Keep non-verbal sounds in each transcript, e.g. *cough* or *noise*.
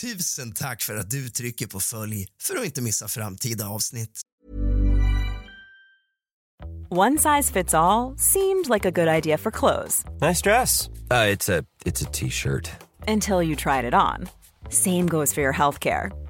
Tusen tack för att du trycker på följ för att inte missa framtida avsnitt. One size fits all seemed like a good idea for clothes Nice dress. Uh, it's a it's a t-shirt. until you tried it on. Same goes for your healthcare.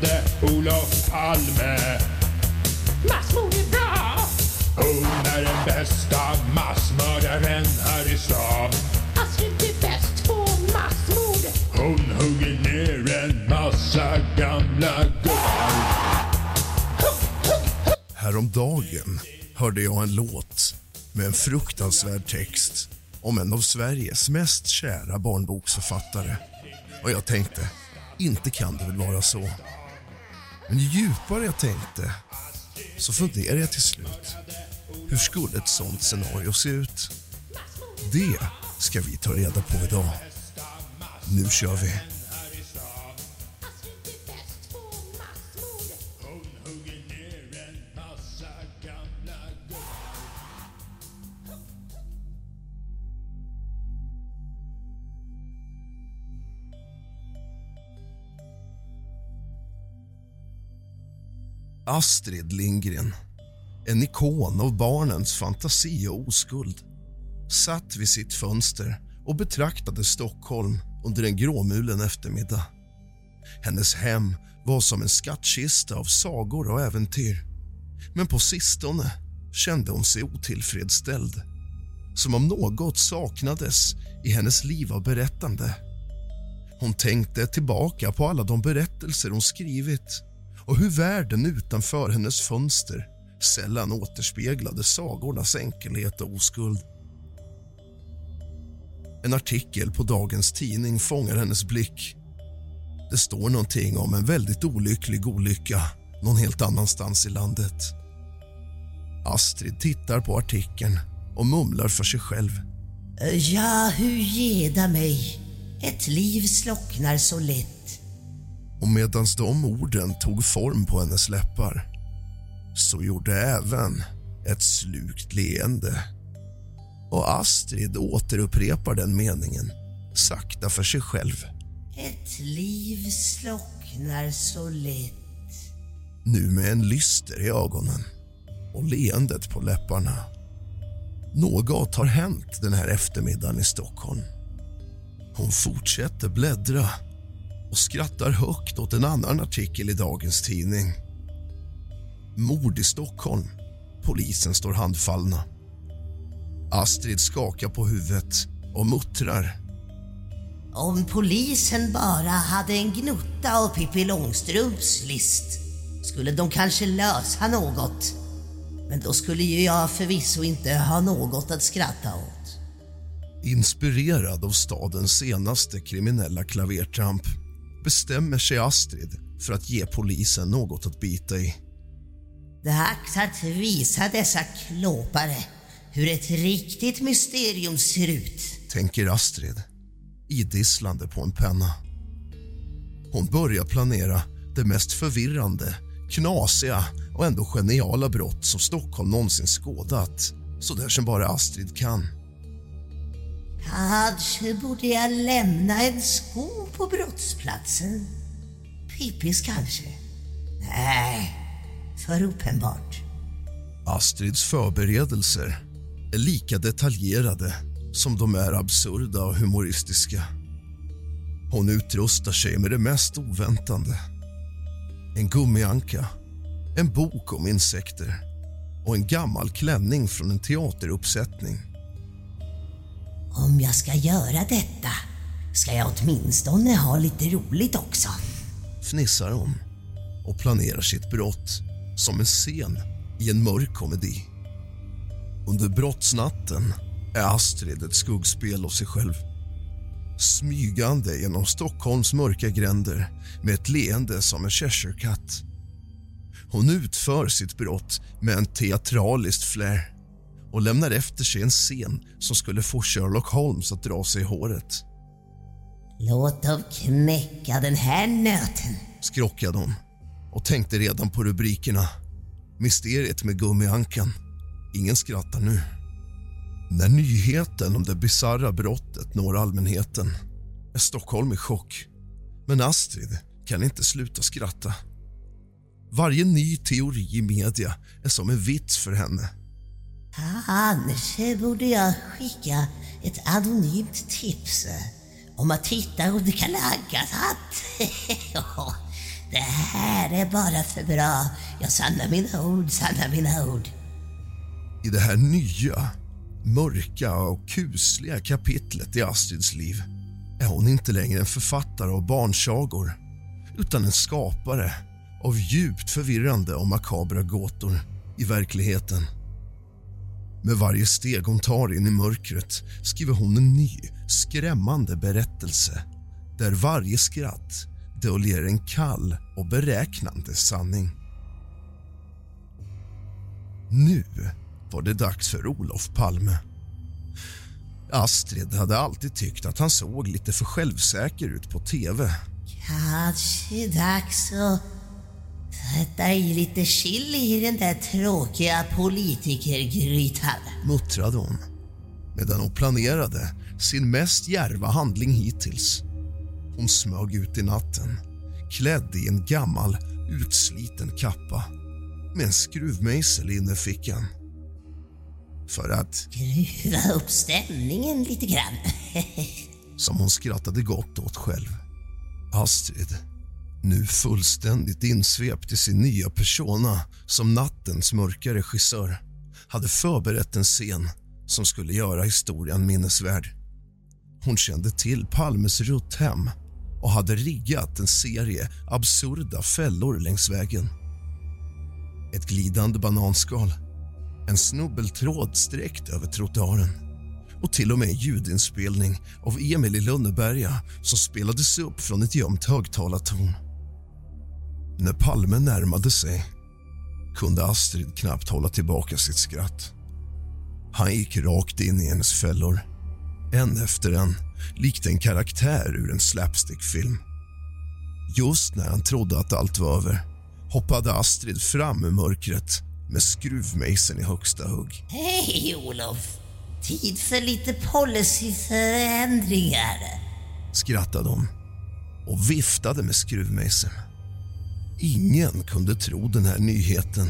Mördade Olof Palme. Massmord är bra! Hon är den bästa massmördaren här i stan. Astrid är bäst på massmord. Hon hugger ner en massa gamla gubbar. Häromdagen hörde jag en låt med en fruktansvärd text om en av Sveriges mest kära barnboksförfattare. Och jag tänkte, inte kan det väl vara så. Men ju djupare jag tänkte så funderade jag till slut. Hur skulle ett sånt scenario se ut? Det ska vi ta reda på idag. Nu kör vi. Astrid Lindgren, en ikon av barnens fantasi och oskuld satt vid sitt fönster och betraktade Stockholm under en gråmulen eftermiddag. Hennes hem var som en skattkista av sagor och äventyr. Men på sistone kände hon sig otillfredsställd. Som om något saknades i hennes liv av berättande. Hon tänkte tillbaka på alla de berättelser hon skrivit och hur världen utanför hennes fönster sällan återspeglade sagornas enkelhet och oskuld. En artikel på dagens tidning fångar hennes blick. Det står någonting om en väldigt olycklig olycka någon helt annanstans i landet. Astrid tittar på artikeln och mumlar för sig själv. Ja, hur geda mig. Ett liv slocknar så lätt. Och medan de orden tog form på hennes läppar så gjorde även ett slukt leende. Och Astrid återupprepar den meningen sakta för sig själv. Ett liv slocknar så lätt. Nu med en lyster i ögonen och leendet på läpparna. Något har hänt den här eftermiddagen i Stockholm. Hon fortsätter bläddra och skrattar högt åt en annan artikel i dagens tidning. Mord i Stockholm. Polisen står handfallna. Astrid skakar på huvudet och muttrar. Om polisen bara hade en gnutta av Pippi Långstrumps list skulle de kanske lösa något. Men då skulle ju jag förvisso inte ha något att skratta åt. Inspirerad av stadens senaste kriminella klavertramp bestämmer sig Astrid för att ge polisen något att bita i. Dags att visa dessa klåpare hur ett riktigt mysterium ser ut. Tänker Astrid, idisslande på en penna. Hon börjar planera det mest förvirrande, knasiga och ändå geniala brott som Stockholm någonsin skådat. Så där som bara Astrid kan. Kanske borde jag lämna en sko på brottsplatsen. Pippis kanske? Nej, för uppenbart. Astrids förberedelser är lika detaljerade som de är absurda och humoristiska. Hon utrustar sig med det mest oväntande. En gummianka, en bok om insekter och en gammal klänning från en teateruppsättning. Om jag ska göra detta ska jag åtminstone ha lite roligt också. Fnissar hon och planerar sitt brott som en scen i en mörk komedi. Under brottsnatten är Astrid ett skuggspel av sig själv. Smygande genom Stockholms mörka gränder med ett leende som en Cheshire-katt. Hon utför sitt brott med en teatraliskt flair och lämnar efter sig en scen som skulle få Sherlock Holmes att dra sig i håret. Låt dem knäcka den här nöten. skrockade hon och tänkte redan på rubrikerna. Mysteriet med gummiankan. Ingen skrattar nu. När nyheten om det bisarra brottet når allmänheten är Stockholm i chock. Men Astrid kan inte sluta skratta. Varje ny teori i media är som en vits för henne. Ah, Kanske borde jag skicka ett anonymt tips eh, om att hitta under Kalle Ankas *laughs* hatt. Det här är bara för bra. Jag sannar mina ord, sannar mina ord. I det här nya, mörka och kusliga kapitlet i Astrids liv är hon inte längre en författare av barnsagor utan en skapare av djupt förvirrande och makabra gåtor i verkligheten. Med varje steg hon tar in i mörkret skriver hon en ny, skrämmande berättelse där varje skratt döljer en kall och beräknande sanning. Nu var det dags för Olof Palme. Astrid hade alltid tyckt att han såg lite för självsäker ut på tv. Kanske dags att sätta i lite chili i den där tråkiga politikergrytan. muttrade hon medan hon planerade sin mest djärva handling hittills. Hon smög ut i natten, klädd i en gammal, utsliten kappa med en skruvmejsel i innerfickan. För att, Skruva upp stämningen lite grann. *laughs* som hon skrattade gott åt själv, Astrid nu fullständigt insvept i sin nya persona som nattens mörka regissör hade förberett en scen som skulle göra historien minnesvärd. Hon kände till Palmes rutthem och hade riggat en serie absurda fällor längs vägen. Ett glidande bananskal, en snubbeltråd sträckt över trottoaren och till och med en ljudinspelning av Emil i Lönneberga som spelades upp från ett gömt högtalartorn. När Palme närmade sig kunde Astrid knappt hålla tillbaka sitt skratt. Han gick rakt in i hennes fällor, en efter en, likt en karaktär ur en slapstickfilm. Just när han trodde att allt var över hoppade Astrid fram ur mörkret med skruvmejseln i högsta hugg. Hej Olof! Tid för lite policyförändringar. skrattade hon och viftade med skruvmejseln. Ingen kunde tro den här nyheten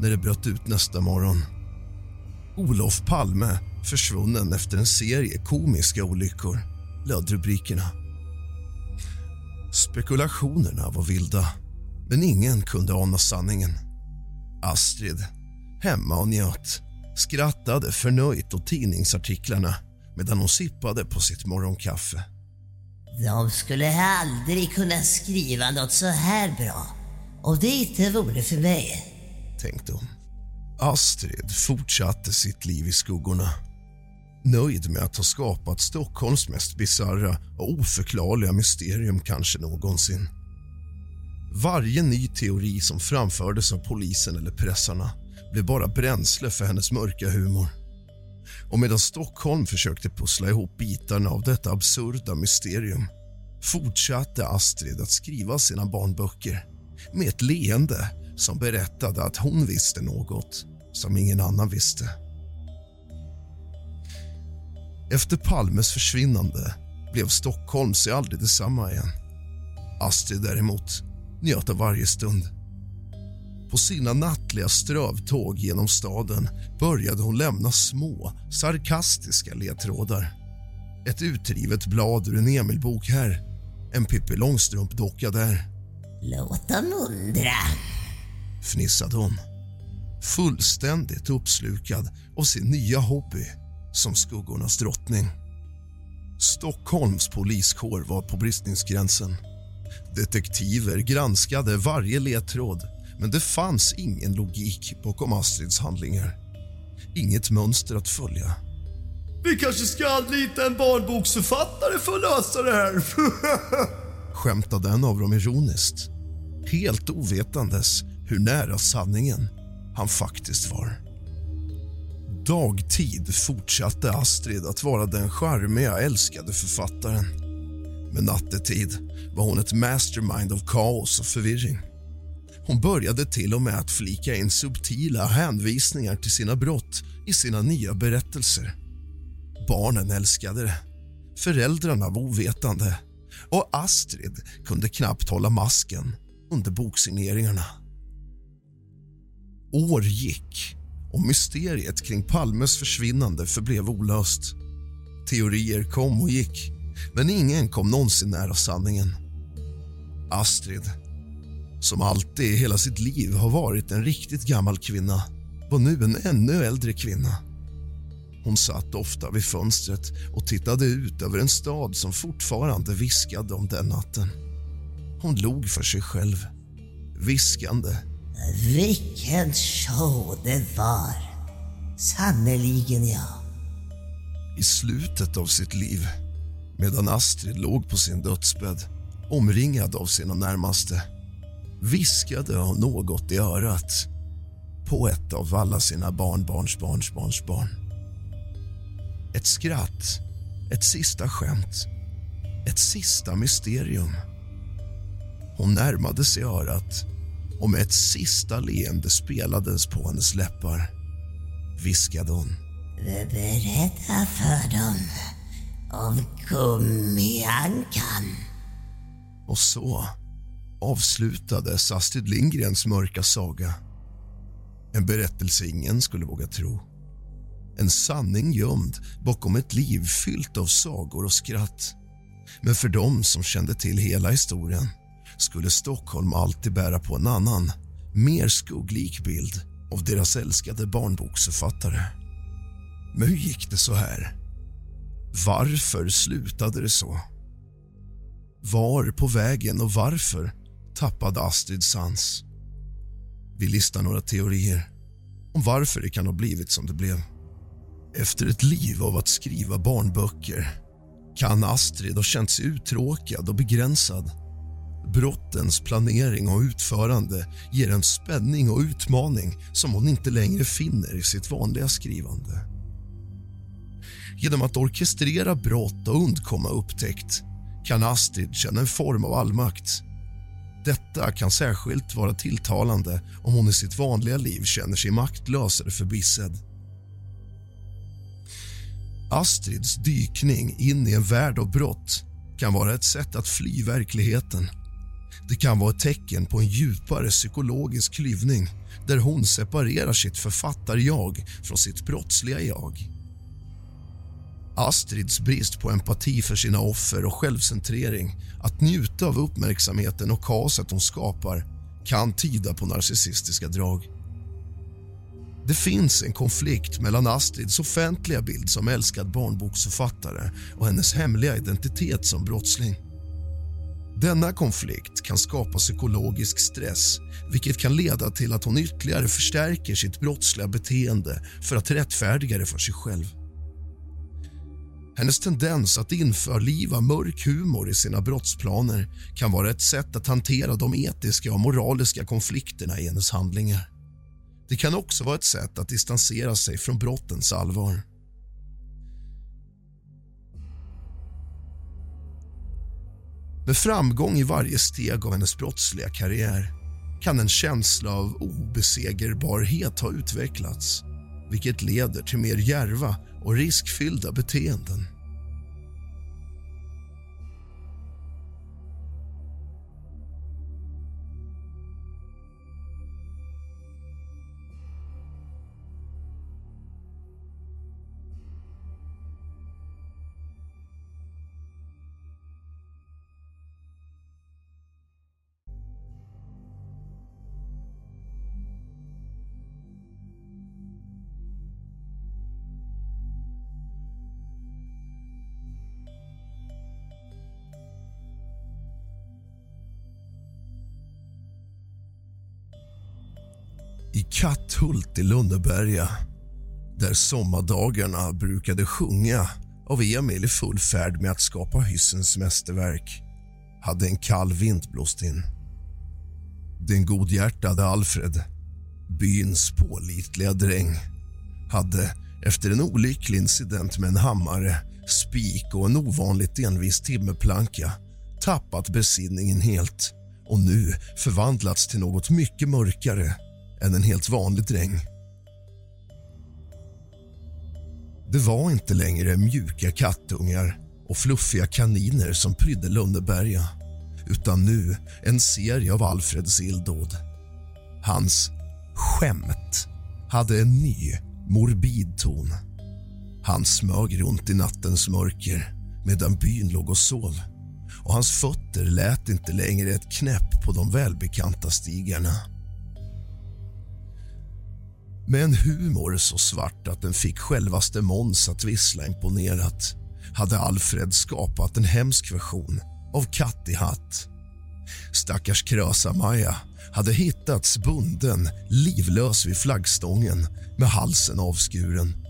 när det bröt ut nästa morgon. Olof Palme försvunnen efter en serie komiska olyckor, löd rubrikerna. Spekulationerna var vilda, men ingen kunde ana sanningen. Astrid, hemma och njöt, skrattade förnöjt åt tidningsartiklarna medan hon sippade på sitt morgonkaffe. De skulle aldrig kunna skriva något så här bra. Och det inte vore för mig. tänkte hon. Astrid fortsatte sitt liv i skuggorna. Nöjd med att ha skapat Stockholms mest bisarra och oförklarliga mysterium kanske någonsin. Varje ny teori som framfördes av polisen eller pressarna blev bara bränsle för hennes mörka humor. Och medan Stockholm försökte pussla ihop bitarna av detta absurda mysterium fortsatte Astrid att skriva sina barnböcker med ett leende som berättade att hon visste något som ingen annan visste. Efter Palmes försvinnande blev Stockholm sig aldrig detsamma igen. Astrid däremot njöt av varje stund. På sina nattliga strövtåg genom staden började hon lämna små, sarkastiska ledtrådar. Ett utrivet blad ur en Emil-bok här, en Pippi Långstrump-docka där. Låt dem undra. fnissade hon. Fullständigt uppslukad av sin nya hobby som skuggornas drottning. Stockholms poliskår var på bristningsgränsen. Detektiver granskade varje ledtråd men det fanns ingen logik bakom Astrids handlingar. Inget mönster att följa. Vi kanske ska anlita en barnboksförfattare för att lösa det här. *laughs* Skämtade en av dem ironiskt. Helt ovetandes hur nära sanningen han faktiskt var. Dagtid fortsatte Astrid att vara den charmiga, älskade författaren. Men nattetid var hon ett mastermind av kaos och förvirring. Hon började till och med att flika in subtila hänvisningar till sina brott i sina nya berättelser. Barnen älskade det. Föräldrarna var ovetande och Astrid kunde knappt hålla masken under boksigneringarna. År gick och mysteriet kring Palmes försvinnande förblev olöst. Teorier kom och gick, men ingen kom någonsin nära sanningen. Astrid, som alltid i hela sitt liv har varit en riktigt gammal kvinna var nu en ännu äldre kvinna. Hon satt ofta vid fönstret och tittade ut över en stad som fortfarande viskade om den natten. Hon log för sig själv, viskande Vilken show det var. Sannerligen ja. i slutet av sitt liv medan Astrid låg på sin dödsbädd omringad av sina närmaste viskade hon något i örat på ett av alla sina barnbarns barns barn. Ett skratt, ett sista skämt, ett sista mysterium. Hon närmade sig örat och med ett sista leende spelades på hennes läppar viskade hon. Berätta för dem om gummiankan. Och så avslutades Astrid Lindgrens mörka saga. En berättelse ingen skulle våga tro. En sanning gömd bakom ett liv fyllt av sagor och skratt. Men för dem som kände till hela historien skulle Stockholm alltid bära på en annan, mer skugglik bild av deras älskade barnboksförfattare. Men hur gick det så här? Varför slutade det så? Var på vägen och varför tappade Astrid sans? Vi listar några teorier om varför det kan ha blivit som det blev. Efter ett liv av att skriva barnböcker kan Astrid ha känt sig uttråkad och begränsad. Brottens planering och utförande ger en spänning och utmaning som hon inte längre finner i sitt vanliga skrivande. Genom att orkestrera brott och undkomma upptäckt kan Astrid känna en form av allmakt. Detta kan särskilt vara tilltalande om hon i sitt vanliga liv känner sig maktlös eller förbissad. Astrids dykning in i en värld av brott kan vara ett sätt att fly verkligheten. Det kan vara ett tecken på en djupare psykologisk klyvning där hon separerar sitt författar-jag från sitt brottsliga jag. Astrids brist på empati för sina offer och självcentrering att njuta av uppmärksamheten och kaoset hon skapar kan tyda på narcissistiska drag. Det finns en konflikt mellan Astrids offentliga bild som älskad barnboksförfattare och hennes hemliga identitet som brottsling. Denna konflikt kan skapa psykologisk stress vilket kan leda till att hon ytterligare förstärker sitt brottsliga beteende för att rättfärdiga det för sig själv. Hennes tendens att införliva mörk humor i sina brottsplaner kan vara ett sätt att hantera de etiska och moraliska konflikterna i hennes handlingar. Det kan också vara ett sätt att distansera sig från brottens allvar. Med framgång i varje steg av hennes brottsliga karriär kan en känsla av obesegerbarhet ha utvecklats vilket leder till mer järva och riskfyllda beteenden. Hult i Lundeberga, där sommardagarna brukade sjunga av Emil i full färd med att skapa hyssens mästerverk, hade en kall vind blåst in. Den godhjärtade Alfred, byns pålitliga dräng hade efter en olycklig incident med en hammare, spik och en ovanligt envis timmerplanka tappat besinningen helt och nu förvandlats till något mycket mörkare än en helt vanlig dräng. Det var inte längre mjuka kattungar och fluffiga kaniner som prydde Lundeberga utan nu en serie av Alfreds illdåd. Hans skämt hade en ny, morbid ton. Han smög runt i nattens mörker medan byn låg och sov och hans fötter lät inte längre ett knäpp på de välbekanta stigarna. Med en humor så svart att den fick självaste Måns att vissla imponerat hade Alfred skapat en hemsk version av Katt i hatt. Stackars Krösa-Maja hade hittats bunden, livlös vid flaggstången med halsen avskuren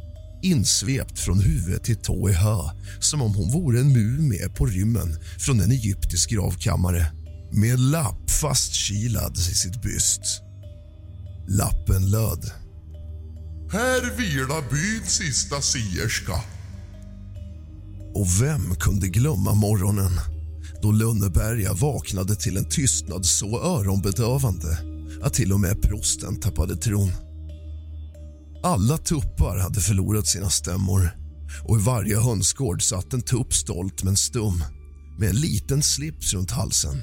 insvept från huvud till tå i hö som om hon vore en mumie på rymmen från en egyptisk gravkammare med lapp fastkilad i sitt byst. Lappen löd här vilar byns sista sierska. Och vem kunde glömma morgonen då Lönneberga vaknade till en tystnad så öronbedövande att till och med prosten tappade tron. Alla tuppar hade förlorat sina stämmor och i varje hönsgård satt en tupp stolt men stum med en liten slips runt halsen.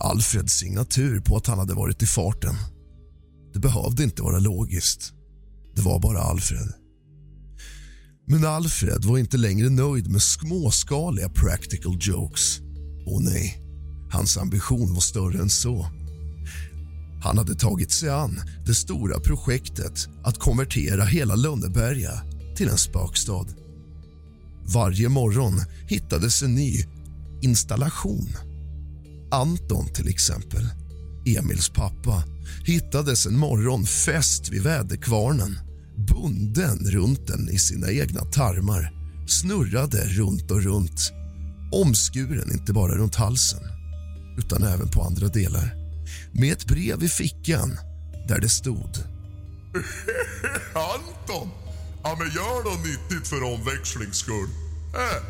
Alfreds signatur på att han hade varit i farten. Det behövde inte vara logiskt. Det var bara Alfred. Men Alfred var inte längre nöjd med småskaliga practical jokes. Och nej, hans ambition var större än så. Han hade tagit sig an det stora projektet att konvertera hela Lönneberga till en spökstad. Varje morgon hittades en ny installation. Anton, till exempel, Emils pappa hittades en morgon fäst vid väderkvarnen bunden runt den i sina egna tarmar snurrade runt och runt omskuren inte bara runt halsen utan även på andra delar med ett brev i fickan där det stod... *laughs* Anton! Ja, men gör något nyttigt för omväxlings skull. Äh.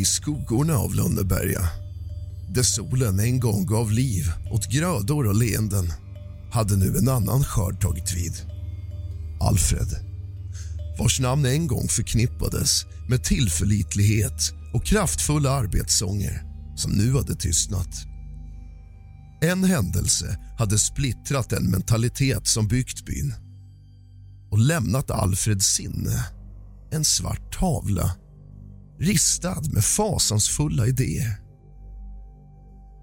I skuggorna av Lönneberga, där solen en gång gav liv åt grödor och leenden hade nu en annan skörd tagit vid. Alfred, vars namn en gång förknippades med tillförlitlighet och kraftfulla arbetssånger som nu hade tystnat. En händelse hade splittrat den mentalitet som byggt byn och lämnat Alfreds sinne en svart tavla ristad med fasansfulla idéer.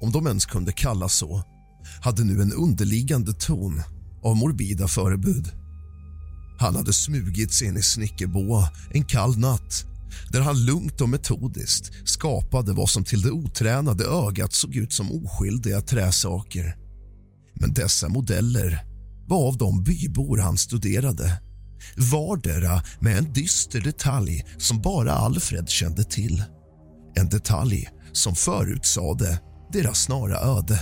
om de ens kunde kallas så, hade nu en underliggande ton av morbida förebud. Han hade smugit sig in i Snickerboa en kall natt där han lugnt och metodiskt skapade vad som till det otränade ögat såg ut som oskyldiga träsaker. Men dessa modeller var av de bybor han studerade vardera med en dyster detalj som bara Alfred kände till. En detalj som förutsade deras snara öde.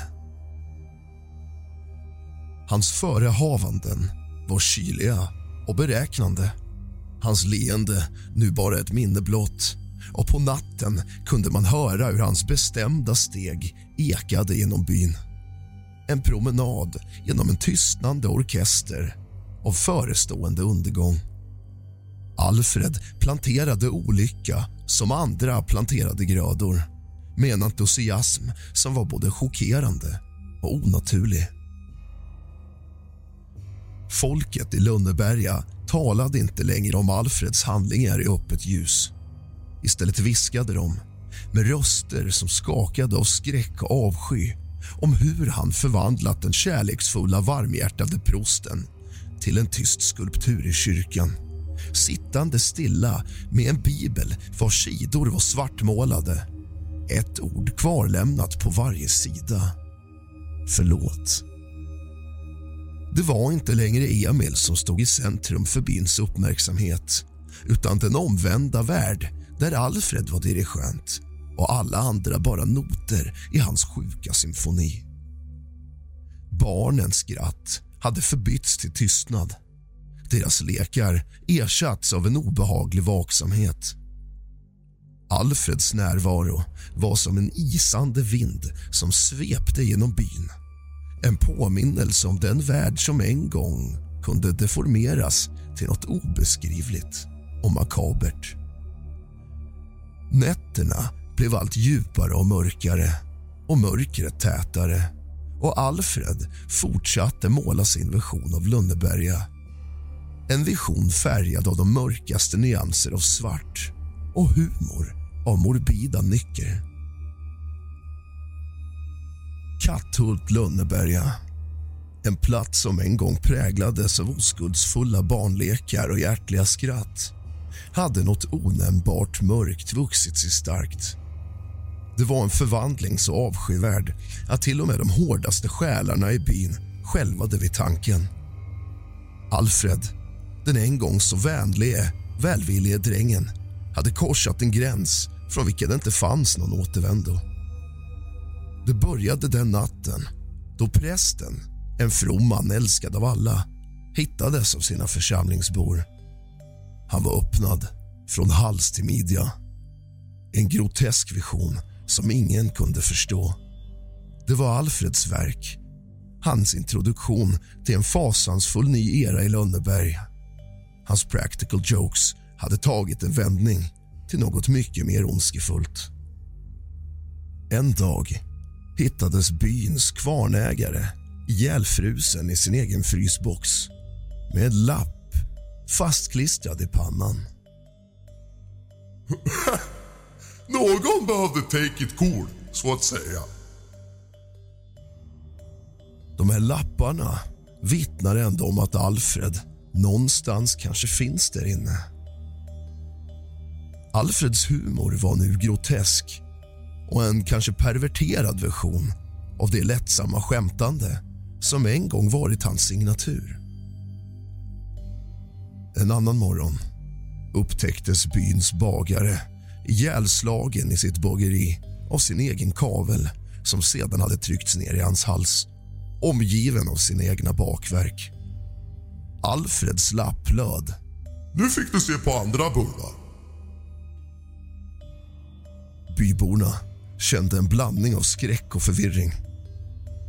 Hans förehavanden var kyliga och beräknande. Hans leende nu bara ett minne blott och på natten kunde man höra hur hans bestämda steg ekade genom byn. En promenad genom en tystnande orkester av förestående undergång. Alfred planterade olycka som andra planterade grödor med en entusiasm som var både chockerande och onaturlig. Folket i Lönneberga talade inte längre om Alfreds handlingar i öppet ljus. Istället viskade de, med röster som skakade av skräck och avsky om hur han förvandlat den kärleksfulla, varmhjärtade prosten till en tyst skulptur i kyrkan sittande stilla med en bibel vars sidor var svartmålade ett ord kvarlämnat på varje sida. Förlåt. Det var inte längre Emil som stod i centrum för Bins uppmärksamhet utan den omvända värld där Alfred var dirigent och alla andra bara noter i hans sjuka symfoni. Barnens skratt hade förbytts till tystnad. Deras lekar ersatts av en obehaglig vaksamhet. Alfreds närvaro var som en isande vind som svepte genom byn. En påminnelse om den värld som en gång kunde deformeras till något obeskrivligt och makabert. Nätterna blev allt djupare och mörkare och mörkret tätare och Alfred fortsatte måla sin vision av Lönneberga. En vision färgad av de mörkaste nyanser av svart och humor av morbida nycker. Katthult Lönneberga. En plats som en gång präglades av oskuldsfulla barnlekar och hjärtliga skratt hade något onämnbart mörkt vuxit sig starkt. Det var en förvandling så avskyvärd att till och med de hårdaste själarna i byn skälvade vid tanken. Alfred, den en gång så vänlige, välvillige drängen hade korsat en gräns från vilken det inte fanns någon återvändo. Det började den natten då prästen, en from man älskad av alla hittades av sina församlingsbor. Han var öppnad från hals till midja. En grotesk vision som ingen kunde förstå. Det var Alfreds verk. Hans introduktion till en fasansfull ny era i Lönneberg. Hans practical jokes hade tagit en vändning till något mycket mer ondskefullt. En dag hittades byns kvarnägare ihjälfrusen i sin egen frysbox med en lapp fastklistrad i pannan. *laughs* Någon behövde take it cool, så att säga. De här lapparna vittnar ändå om att Alfred någonstans kanske finns där inne. Alfreds humor var nu grotesk och en kanske perverterad version av det lättsamma skämtande som en gång varit hans signatur. En annan morgon upptäcktes byns bagare ihjälslagen i sitt bageri av sin egen kavel som sedan hade tryckts ner i hans hals omgiven av sina egna bakverk. Alfreds lapp löd. Nu fick du se på andra bullar. Byborna kände en blandning av skräck och förvirring.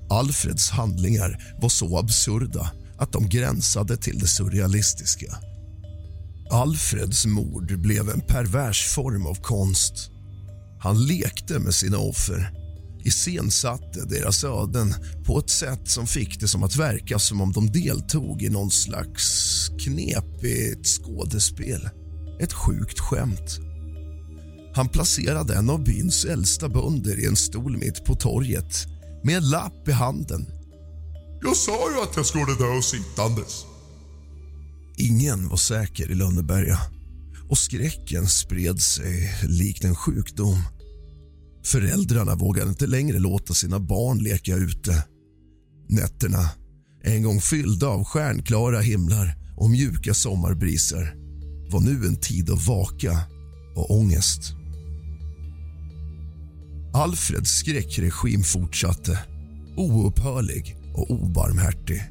Alfreds handlingar var så absurda att de gränsade till det surrealistiska. Alfreds mord blev en pervers form av konst. Han lekte med sina offer iscensatte deras öden på ett sätt som fick det som att verka som om de deltog i någon slags knepigt skådespel. Ett sjukt skämt. Han placerade en av byns äldsta bönder i en stol mitt på torget med en lapp i handen. Jag sa ju att jag skulle dö sittandes. Ingen var säker i Lönneberga och skräcken spred sig likt en sjukdom. Föräldrarna vågade inte längre låta sina barn leka ute. Nätterna, en gång fyllda av stjärnklara himlar och mjuka sommarbriser var nu en tid av vaka och ångest. Alfreds skräckregim fortsatte, oupphörlig och obarmhärtig.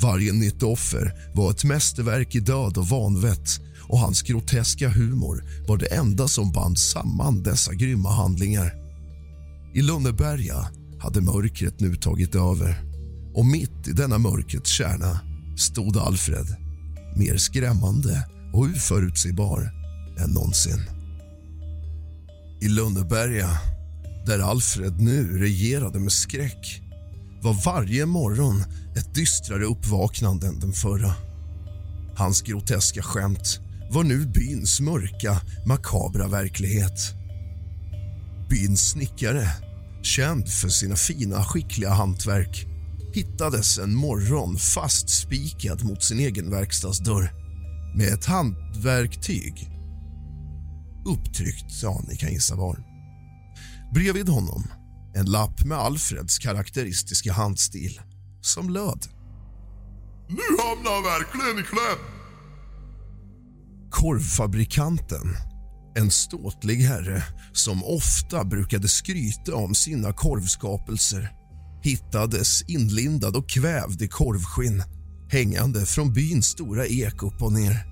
Varje nytt offer var ett mästerverk i död och vanvett och hans groteska humor var det enda som band samman dessa grymma handlingar. I Lönneberga hade mörkret nu tagit över och mitt i denna mörkrets kärna stod Alfred mer skrämmande och oförutsägbar än någonsin. I Lönneberga, där Alfred nu regerade med skräck var varje morgon ett dystrare uppvaknande än den förra. Hans groteska skämt var nu byns mörka, makabra verklighet. Byns snickare, känd för sina fina, skickliga hantverk hittades en morgon fastspikad mot sin egen verkstadsdörr med ett handverktyg upptryckt, ja, ni kan gissa var. Bredvid honom en lapp med Alfreds karaktäristiska handstil som löd. Nu hamnar verkligen i kläm. Korvfabrikanten, en ståtlig herre som ofta brukade skryta om sina korvskapelser hittades inlindad och kvävd i korvskinn hängande från byns stora ek upp och ner.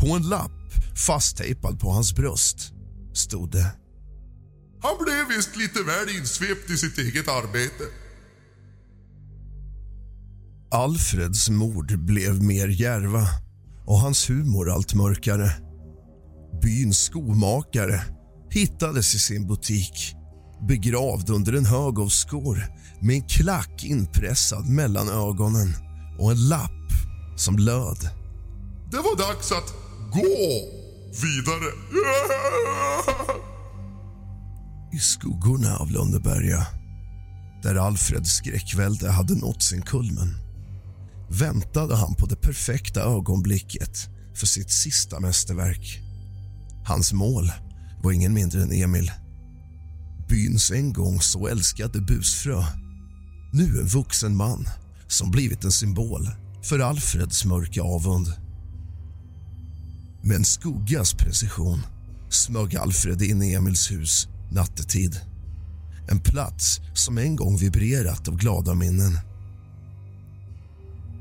På en lapp fasttejpad på hans bröst stod det Han blev visst lite väl insvept i sitt eget arbete. Alfreds mord blev mer järva och hans humor allt mörkare. Byns skomakare hittades i sin butik begravd under en hög av skor med en klack inpressad mellan ögonen och en lapp som löd. Det var dags att gå vidare. *laughs* I skuggorna av Lönneberga, där Alfreds skräckvälde hade nått sin kulmen väntade han på det perfekta ögonblicket för sitt sista mästerverk. Hans mål var ingen mindre än Emil. Byns en gång så älskade busfrö. Nu en vuxen man som blivit en symbol för Alfreds mörka avund. Med en skuggas precision smög Alfred in i Emils hus nattetid. En plats som en gång vibrerat av glada minnen.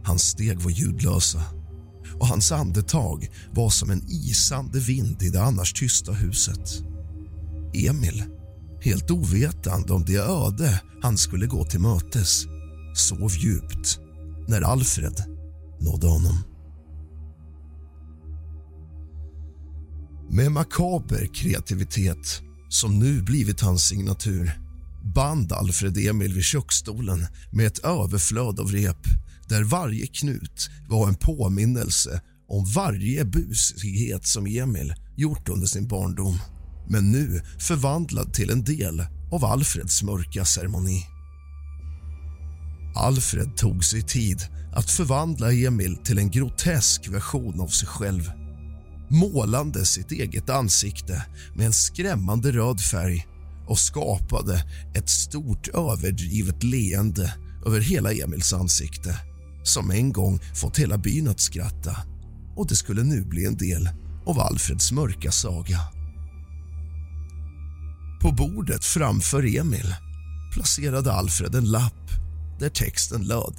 Hans steg var ljudlösa och hans andetag var som en isande vind i det annars tysta huset. Emil, helt ovetande om det öde han skulle gå till mötes sov djupt när Alfred nådde honom. Med makaber kreativitet, som nu blivit hans signatur band Alfred Emil vid köksstolen med ett överflöd av rep där varje knut var en påminnelse om varje busighet som Emil gjort under sin barndom. men nu förvandlad till en del av Alfreds mörka ceremoni. Alfred tog sig tid att förvandla Emil till en grotesk version av sig själv målande sitt eget ansikte med en skrämmande röd färg och skapade ett stort överdrivet leende över hela Emils ansikte som en gång fått hela byn att skratta och det skulle nu bli en del av Alfreds mörka saga. På bordet framför Emil placerade Alfred en lapp där texten löd.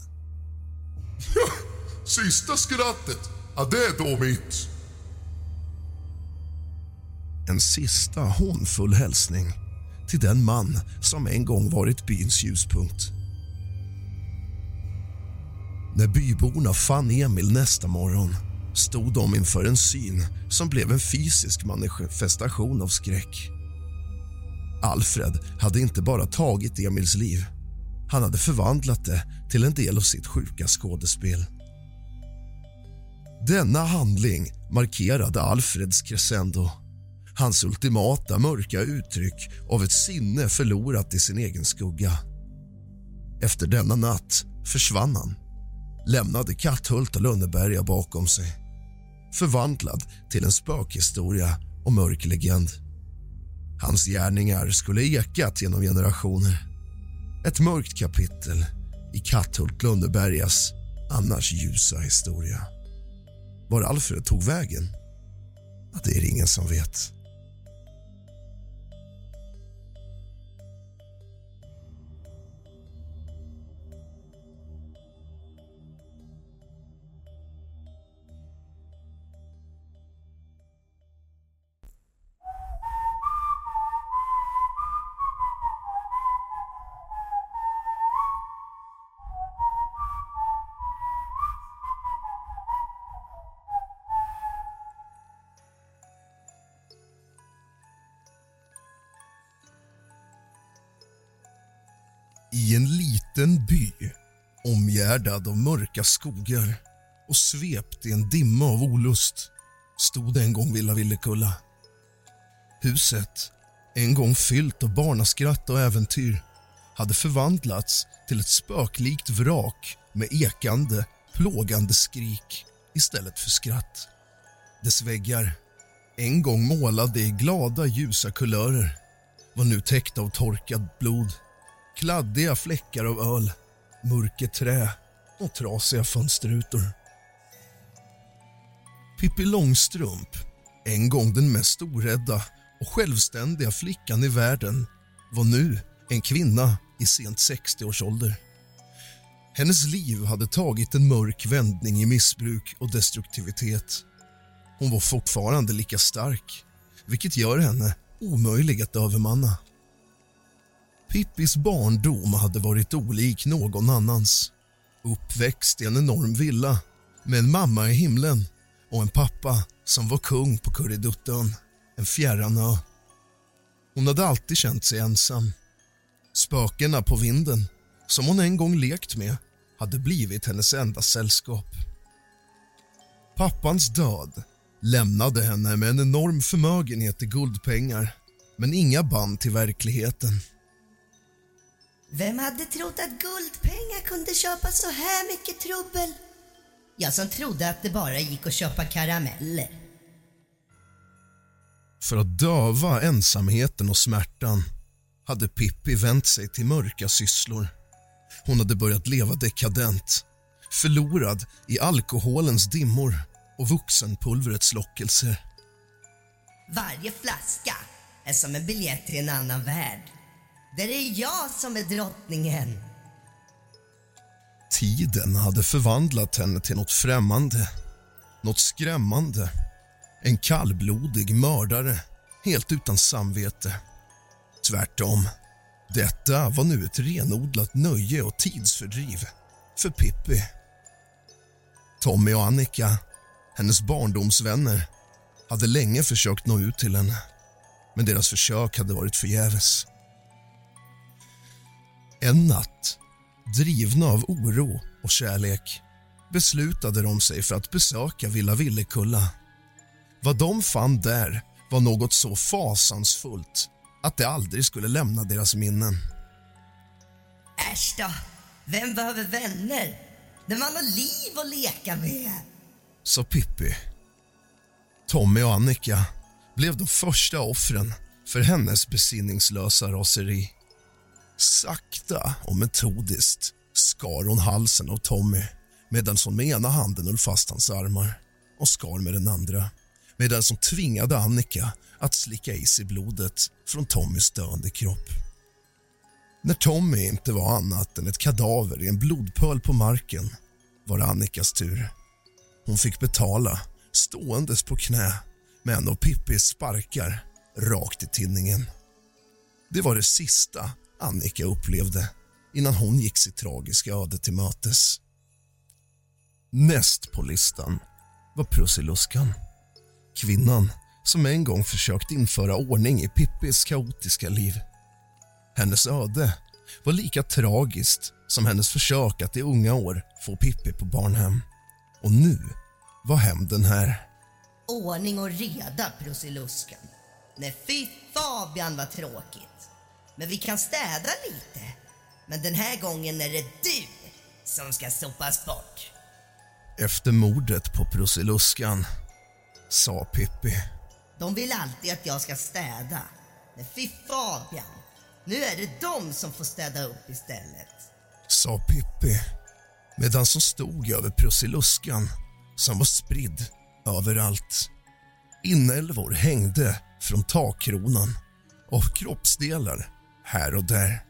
Sista skrattet, ja det är då mitt. En sista hånfull hälsning till den man som en gång varit byns ljuspunkt. När byborna fann Emil nästa morgon stod de inför en syn som blev en fysisk manifestation av skräck. Alfred hade inte bara tagit Emils liv han hade förvandlat det till en del av sitt sjuka skådespel. Denna handling markerade Alfreds crescendo hans ultimata mörka uttryck av ett sinne förlorat i sin egen skugga. Efter denna natt försvann han, lämnade Katthult och Lönneberga bakom sig förvandlad till en spökhistoria och mörk legend. Hans gärningar skulle ekat genom generationer. Ett mörkt kapitel i Katthult Lönnebergas annars ljusa historia. Var Alfred tog vägen? Det är det ingen som vet. Omgärdad av mörka skogar och svept i en dimma av olust stod en gång Villa Villekulla. Huset, en gång fyllt av barnaskratt och äventyr hade förvandlats till ett spöklikt vrak med ekande, plågande skrik istället för skratt. Dess väggar, en gång målade i glada, ljusa kulörer var nu täckta av torkat blod kladdiga fläckar av öl, mörket trä och trasiga fönsterrutor. Pippi Långstrump, en gång den mest orädda och självständiga flickan i världen var nu en kvinna i sent 60-årsålder. Hennes liv hade tagit en mörk vändning i missbruk och destruktivitet. Hon var fortfarande lika stark, vilket gör henne omöjlig att övermanna. Pippis barndom hade varit olik någon annans. Uppväxt i en enorm villa med en mamma i himlen och en pappa som var kung på Kurreduttön, en fjärran ö. Hon hade alltid känt sig ensam. Spökena på vinden, som hon en gång lekt med hade blivit hennes enda sällskap. Pappans död lämnade henne med en enorm förmögenhet i guldpengar men inga band till verkligheten. Vem hade trott att guldpengar kunde köpa så här mycket trubbel? Jag som trodde att det bara gick att köpa karameller. För att döva ensamheten och smärtan hade Pippi vänt sig till mörka sysslor. Hon hade börjat leva dekadent, förlorad i alkoholens dimmor och vuxenpulvrets lockelser. Varje flaska är som en biljett till en annan värld. Där är jag som är drottningen. Tiden hade förvandlat henne till något främmande, något skrämmande. En kallblodig mördare, helt utan samvete. Tvärtom. Detta var nu ett renodlat nöje och tidsfördriv för Pippi. Tommy och Annika, hennes barndomsvänner hade länge försökt nå ut till henne men deras försök hade varit förgäves. En natt, drivna av oro och kärlek beslutade de sig för att besöka Villa Villekulla. Vad de fann där var något så fasansfullt att det aldrig skulle lämna deras minnen. Äsch då, vem behöver vänner när man har liv att leka med? Sa Pippi. Tommy och Annika blev de första offren för hennes besinningslösa raseri. Sakta och metodiskt skar hon halsen av Tommy medan hon med ena handen höll fast hans armar och skar med den andra medan hon tvingade Annika att slicka i sig blodet från Tommys döende kropp. När Tommy inte var annat än ett kadaver i en blodpöl på marken var det Annikas tur. Hon fick betala ståendes på knä med en av Pippis sparkar rakt i tinningen. Det var det sista Annika upplevde innan hon gick sitt tragiska öde till mötes. Näst på listan var Prussiluskan. Kvinnan som en gång försökt införa ordning i Pippis kaotiska liv. Hennes öde var lika tragiskt som hennes försök att i unga år få Pippi på barnhem. Och nu var hämnden här. Ordning och reda, Prussiluskan. Nej, fy Fabian vad tråkigt. Men vi kan städa lite. Men den här gången är det du som ska sopas bort. Efter mordet på Prussiluskan, sa Pippi. De vill alltid att jag ska städa. Men fy Fabian, nu är det de som får städa upp istället. Sa Pippi medan som stod över Prussiluskan som var spridd överallt. Inälvor hängde från takkronan och kroppsdelar här och där.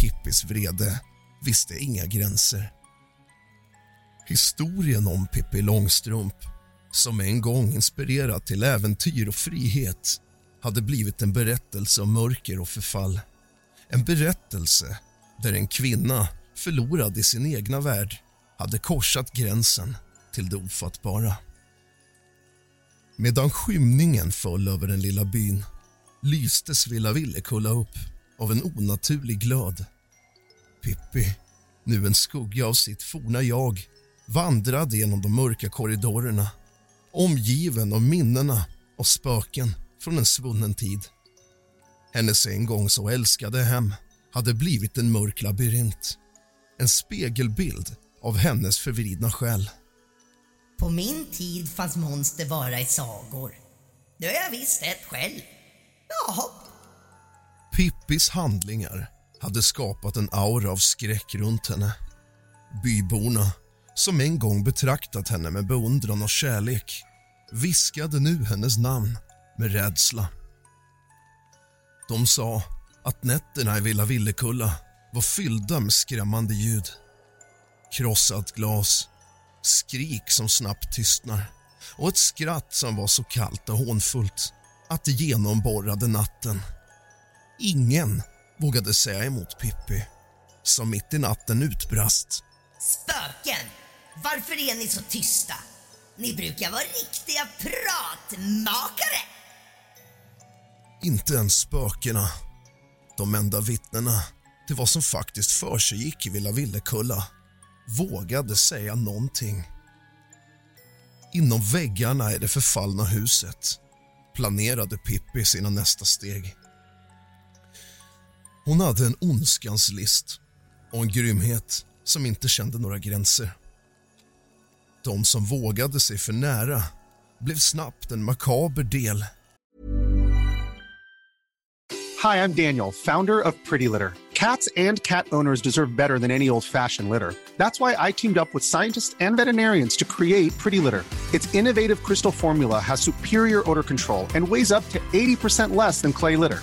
Pippis vrede visste inga gränser. Historien om Pippi Långstrump som en gång inspirerat till äventyr och frihet hade blivit en berättelse om mörker och förfall. En berättelse där en kvinna förlorad i sin egna värld hade korsat gränsen till det ofattbara. Medan skymningen föll över den lilla byn lystes Villa Villekulla upp av en onaturlig glöd. Pippi, nu en skugga av sitt forna jag vandrade genom de mörka korridorerna omgiven av minnena och spöken från en svunnen tid. Hennes en gång så älskade hem hade blivit en mörk labyrint. En spegelbild av hennes förvridna själ. På min tid fanns monster bara i sagor. Nu har jag visst ett själv. Jaha. Pippis handlingar hade skapat en aura av skräck runt henne. Byborna, som en gång betraktat henne med beundran och kärlek viskade nu hennes namn med rädsla. De sa att nätterna i Villa Villekulla var fyllda med skrämmande ljud. Krossat glas, skrik som snabbt tystnar och ett skratt som var så kallt och hånfullt att det genomborrade natten. Ingen vågade säga emot Pippi, som mitt i natten utbrast. Spöken! Varför är ni så tysta? Ni brukar vara riktiga pratmakare! Inte ens spökena, de enda vittnena till vad som faktiskt försiggick i Villa Villekulla, vågade säga någonting. Inom väggarna i det förfallna huset planerade Pippi sina nästa steg. Hon hade en ondskans list och en grymhet som inte kände några gränser. De som vågade sig för nära blev snabbt en makaber del. Hi, I'm Daniel, founder of Pretty Litter. Cats and cat owners deserve better than any old-fashioned litter. That's why I teamed up with scientists and veterinarians to create Pretty Litter. Its innovative crystal formula has superior odor control and weighs up to 80% less than clay litter.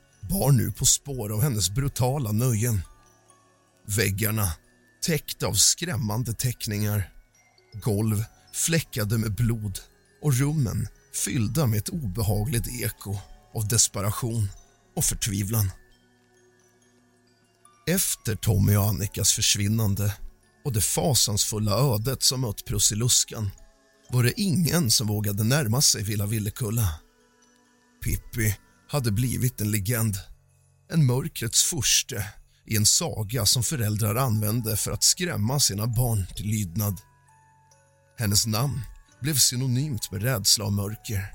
bar nu på spår av hennes brutala nöjen. Väggarna täckta av skrämmande teckningar. Golv fläckade med blod och rummen fyllda med ett obehagligt eko av desperation och förtvivlan. Efter Tommy och Annikas försvinnande och det fasansfulla ödet som mött Prussiluskan var det ingen som vågade närma sig Villa Villekulla. Pippi hade blivit en legend, en mörkrets furste i en saga som föräldrar använde för att skrämma sina barn till lydnad. Hennes namn blev synonymt med rädsla och mörker.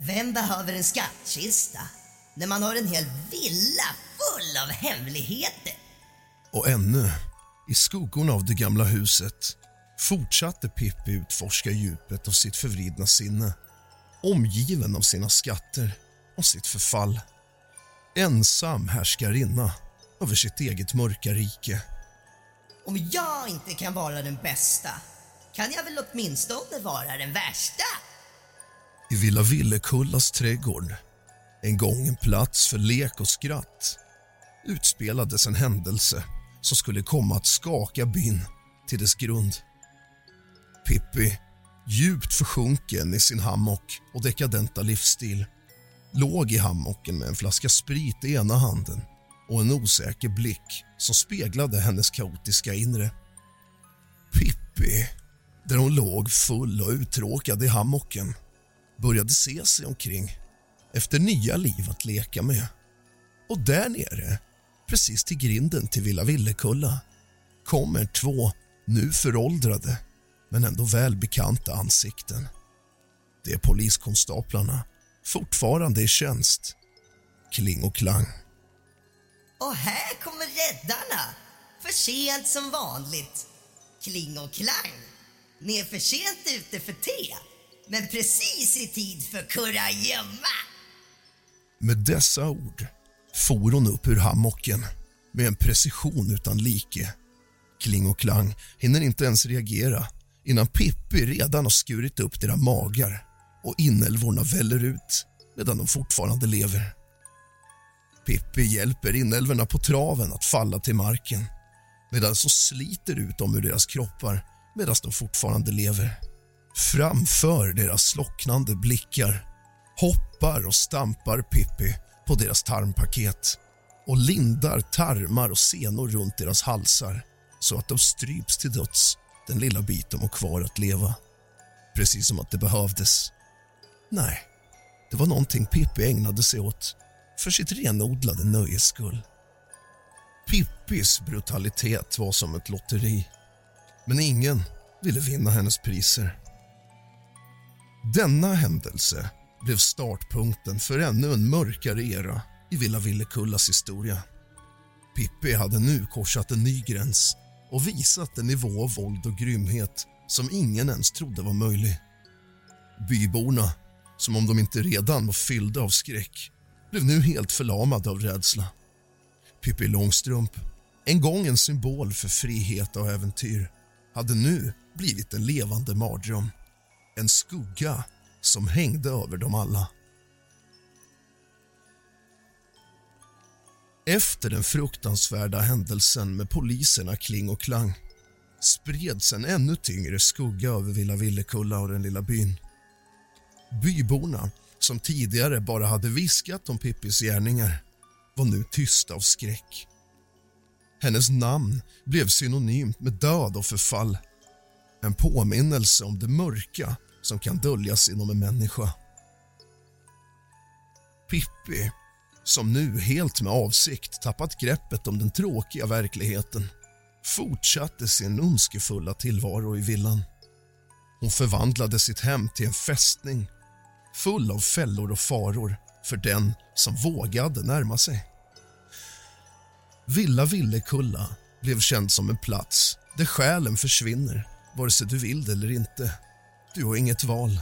Vem behöver en skattkista när man har en hel villa full av hemligheter? Och ännu, i skuggorna av det gamla huset fortsatte Pippi utforska djupet av sitt förvridna sinne omgiven av sina skatter och sitt förfall. Ensam härskarinna över sitt eget mörka rike. Om jag inte kan vara den bästa kan jag väl åtminstone vara den värsta? I Villa Villekullas trädgård, en gång en plats för lek och skratt utspelades en händelse som skulle komma att skaka byn till dess grund. Pippi, djupt försjunken i sin hammock och dekadenta livsstil låg i hammocken med en flaska sprit i ena handen och en osäker blick som speglade hennes kaotiska inre. Pippi, där hon låg full och uttråkad i hammocken började se sig omkring efter nya liv att leka med. Och där nere, precis till grinden till Villa Villekulla kommer två nu föråldrade men ändå välbekanta ansikten. Det är poliskonstaplarna, fortfarande i tjänst. Kling och Klang. Och här kommer räddarna. För sent som vanligt. Kling och Klang. Ni är för sent ute för te, men precis i tid för kurragömma. Med dessa ord for hon upp ur hammocken med en precision utan like. Kling och Klang hinner inte ens reagera innan Pippi redan har skurit upp deras magar och inälvorna väller ut medan de fortfarande lever. Pippi hjälper inälvorna på traven att falla till marken medan så sliter ut dem ur deras kroppar medan de fortfarande lever. Framför deras slocknande blickar hoppar och stampar Pippi på deras tarmpaket och lindar tarmar och senor runt deras halsar så att de stryps till döds den lilla bit de har kvar att leva. Precis som att det behövdes. Nej, det var någonting Pippi ägnade sig åt för sitt renodlade nöjes skull. Pippis brutalitet var som ett lotteri men ingen ville vinna hennes priser. Denna händelse blev startpunkten för ännu en mörkare era i Villa Villekullas historia. Pippi hade nu korsat en ny gräns och visat en nivå av våld och grymhet som ingen ens trodde var möjlig. Byborna, som om de inte redan var fyllda av skräck blev nu helt förlamade av rädsla. Pippi Långstrump, en gång en symbol för frihet och äventyr hade nu blivit en levande mardröm. En skugga som hängde över dem alla. Efter den fruktansvärda händelsen med poliserna Kling och Klang spreds en ännu tyngre skugga över Villa Villekulla och den lilla byn. Byborna, som tidigare bara hade viskat om Pippis gärningar var nu tysta av skräck. Hennes namn blev synonymt med död och förfall. En påminnelse om det mörka som kan döljas inom en människa. Pippi, som nu helt med avsikt tappat greppet om den tråkiga verkligheten fortsatte sin ondskefulla tillvaro i villan. Hon förvandlade sitt hem till en fästning full av fällor och faror för den som vågade närma sig. Villa Villekulla blev känd som en plats där själen försvinner vare sig du vill det eller inte. Du har inget val.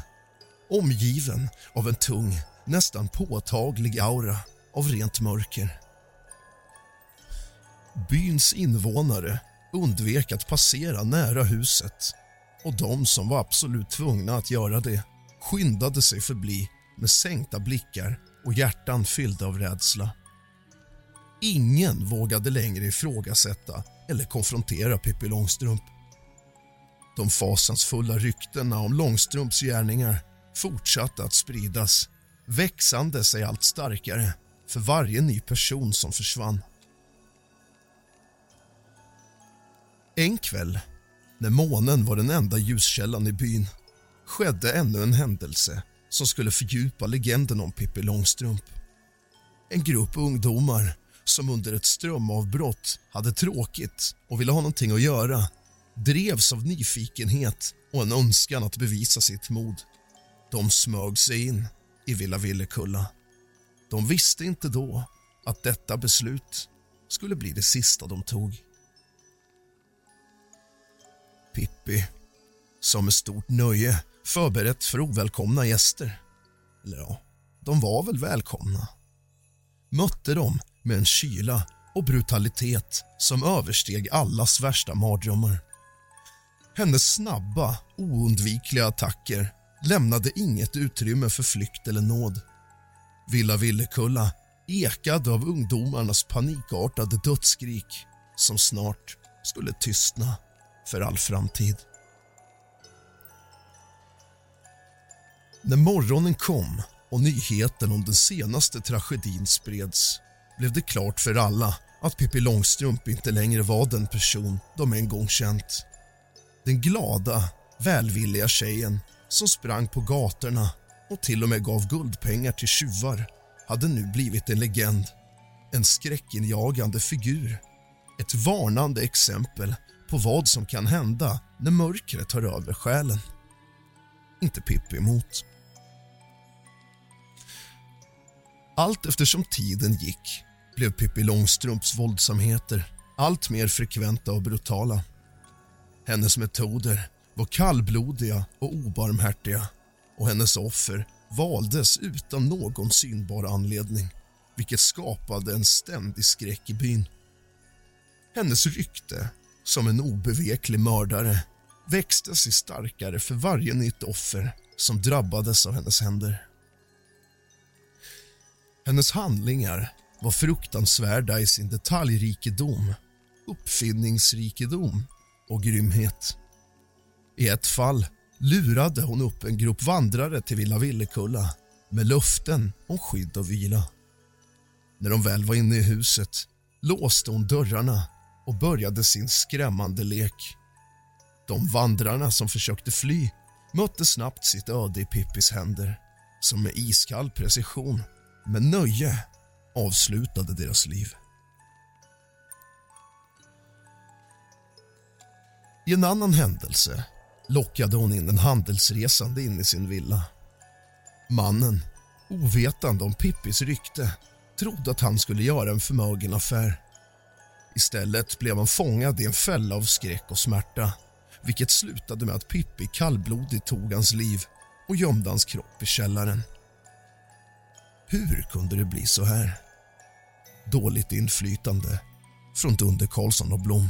Omgiven av en tung, nästan påtaglig aura av rent mörker. Byns invånare undvek att passera nära huset och de som var absolut tvungna att göra det skyndade sig förbi med sänkta blickar och hjärtan fyllda av rädsla. Ingen vågade längre ifrågasätta eller konfrontera Pippi Långstrump. De fasansfulla ryktena om Långstrumps gärningar fortsatte att spridas växande sig allt starkare för varje ny person som försvann. En kväll, när månen var den enda ljuskällan i byn skedde ännu en händelse som skulle fördjupa legenden om Pippi Långstrump. En grupp ungdomar som under ett strömavbrott hade tråkigt och ville ha någonting att göra drevs av nyfikenhet och en önskan att bevisa sitt mod. De smög sig in i Villa Villekulla. De visste inte då att detta beslut skulle bli det sista de tog. Pippi, som med stort nöje förberett för ovälkomna gäster, eller ja, de var väl välkomna, mötte dem med en kyla och brutalitet som översteg allas värsta mardrömmar. Hennes snabba, oundvikliga attacker lämnade inget utrymme för flykt eller nåd. Villa Villekulla ekade av ungdomarnas panikartade dödsskrik som snart skulle tystna för all framtid. När morgonen kom och nyheten om den senaste tragedin spreds blev det klart för alla att Pippi Långstrump inte längre var den person de en gång känt. Den glada, välvilliga tjejen som sprang på gatorna och till och med gav guldpengar till tjuvar hade nu blivit en legend. En skräckinjagande figur. Ett varnande exempel på vad som kan hända när mörkret tar över själen. Inte Pippi emot. Allt eftersom tiden gick blev Pippi Långstrumps våldsamheter allt mer frekventa och brutala. Hennes metoder var kallblodiga och obarmhärtiga och hennes offer valdes utan någon synbar anledning vilket skapade en ständig skräck i byn. Hennes rykte som en obeveklig mördare växte sig starkare för varje nytt offer som drabbades av hennes händer. Hennes handlingar var fruktansvärda i sin detaljrikedom, uppfinningsrikedom och grymhet. I ett fall lurade hon upp en grupp vandrare till Villa Villekulla med löften om skydd och vila. När de väl var inne i huset låste hon dörrarna och började sin skrämmande lek. De vandrarna som försökte fly mötte snabbt sitt öde i Pippis händer som med iskall precision, men nöje, avslutade deras liv. I en annan händelse lockade hon in en handelsresande in i sin villa. Mannen, ovetande om Pippis rykte, trodde att han skulle göra en förmögen affär. Istället blev han fångad i en fälla av skräck och smärta vilket slutade med att Pippi kallblodigt tog hans liv och gömde hans kropp i källaren. Hur kunde det bli så här? Dåligt inflytande från Dunder Karlsson och Blom.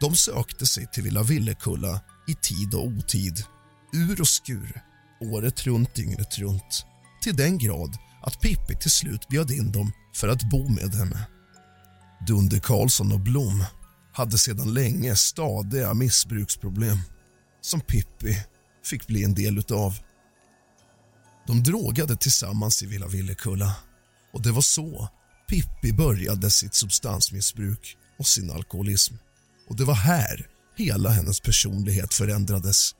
De sökte sig till Villa Villekulla i tid och otid, ur och skur, året runt, dygnet runt till den grad att Pippi till slut bjöd in dem för att bo med henne. Dunder Karlsson och Blom hade sedan länge stadiga missbruksproblem som Pippi fick bli en del utav. De drogade tillsammans i Villa Villekulla och det var så Pippi började sitt substansmissbruk och sin alkoholism. Och det var här hela hennes personlighet förändrades.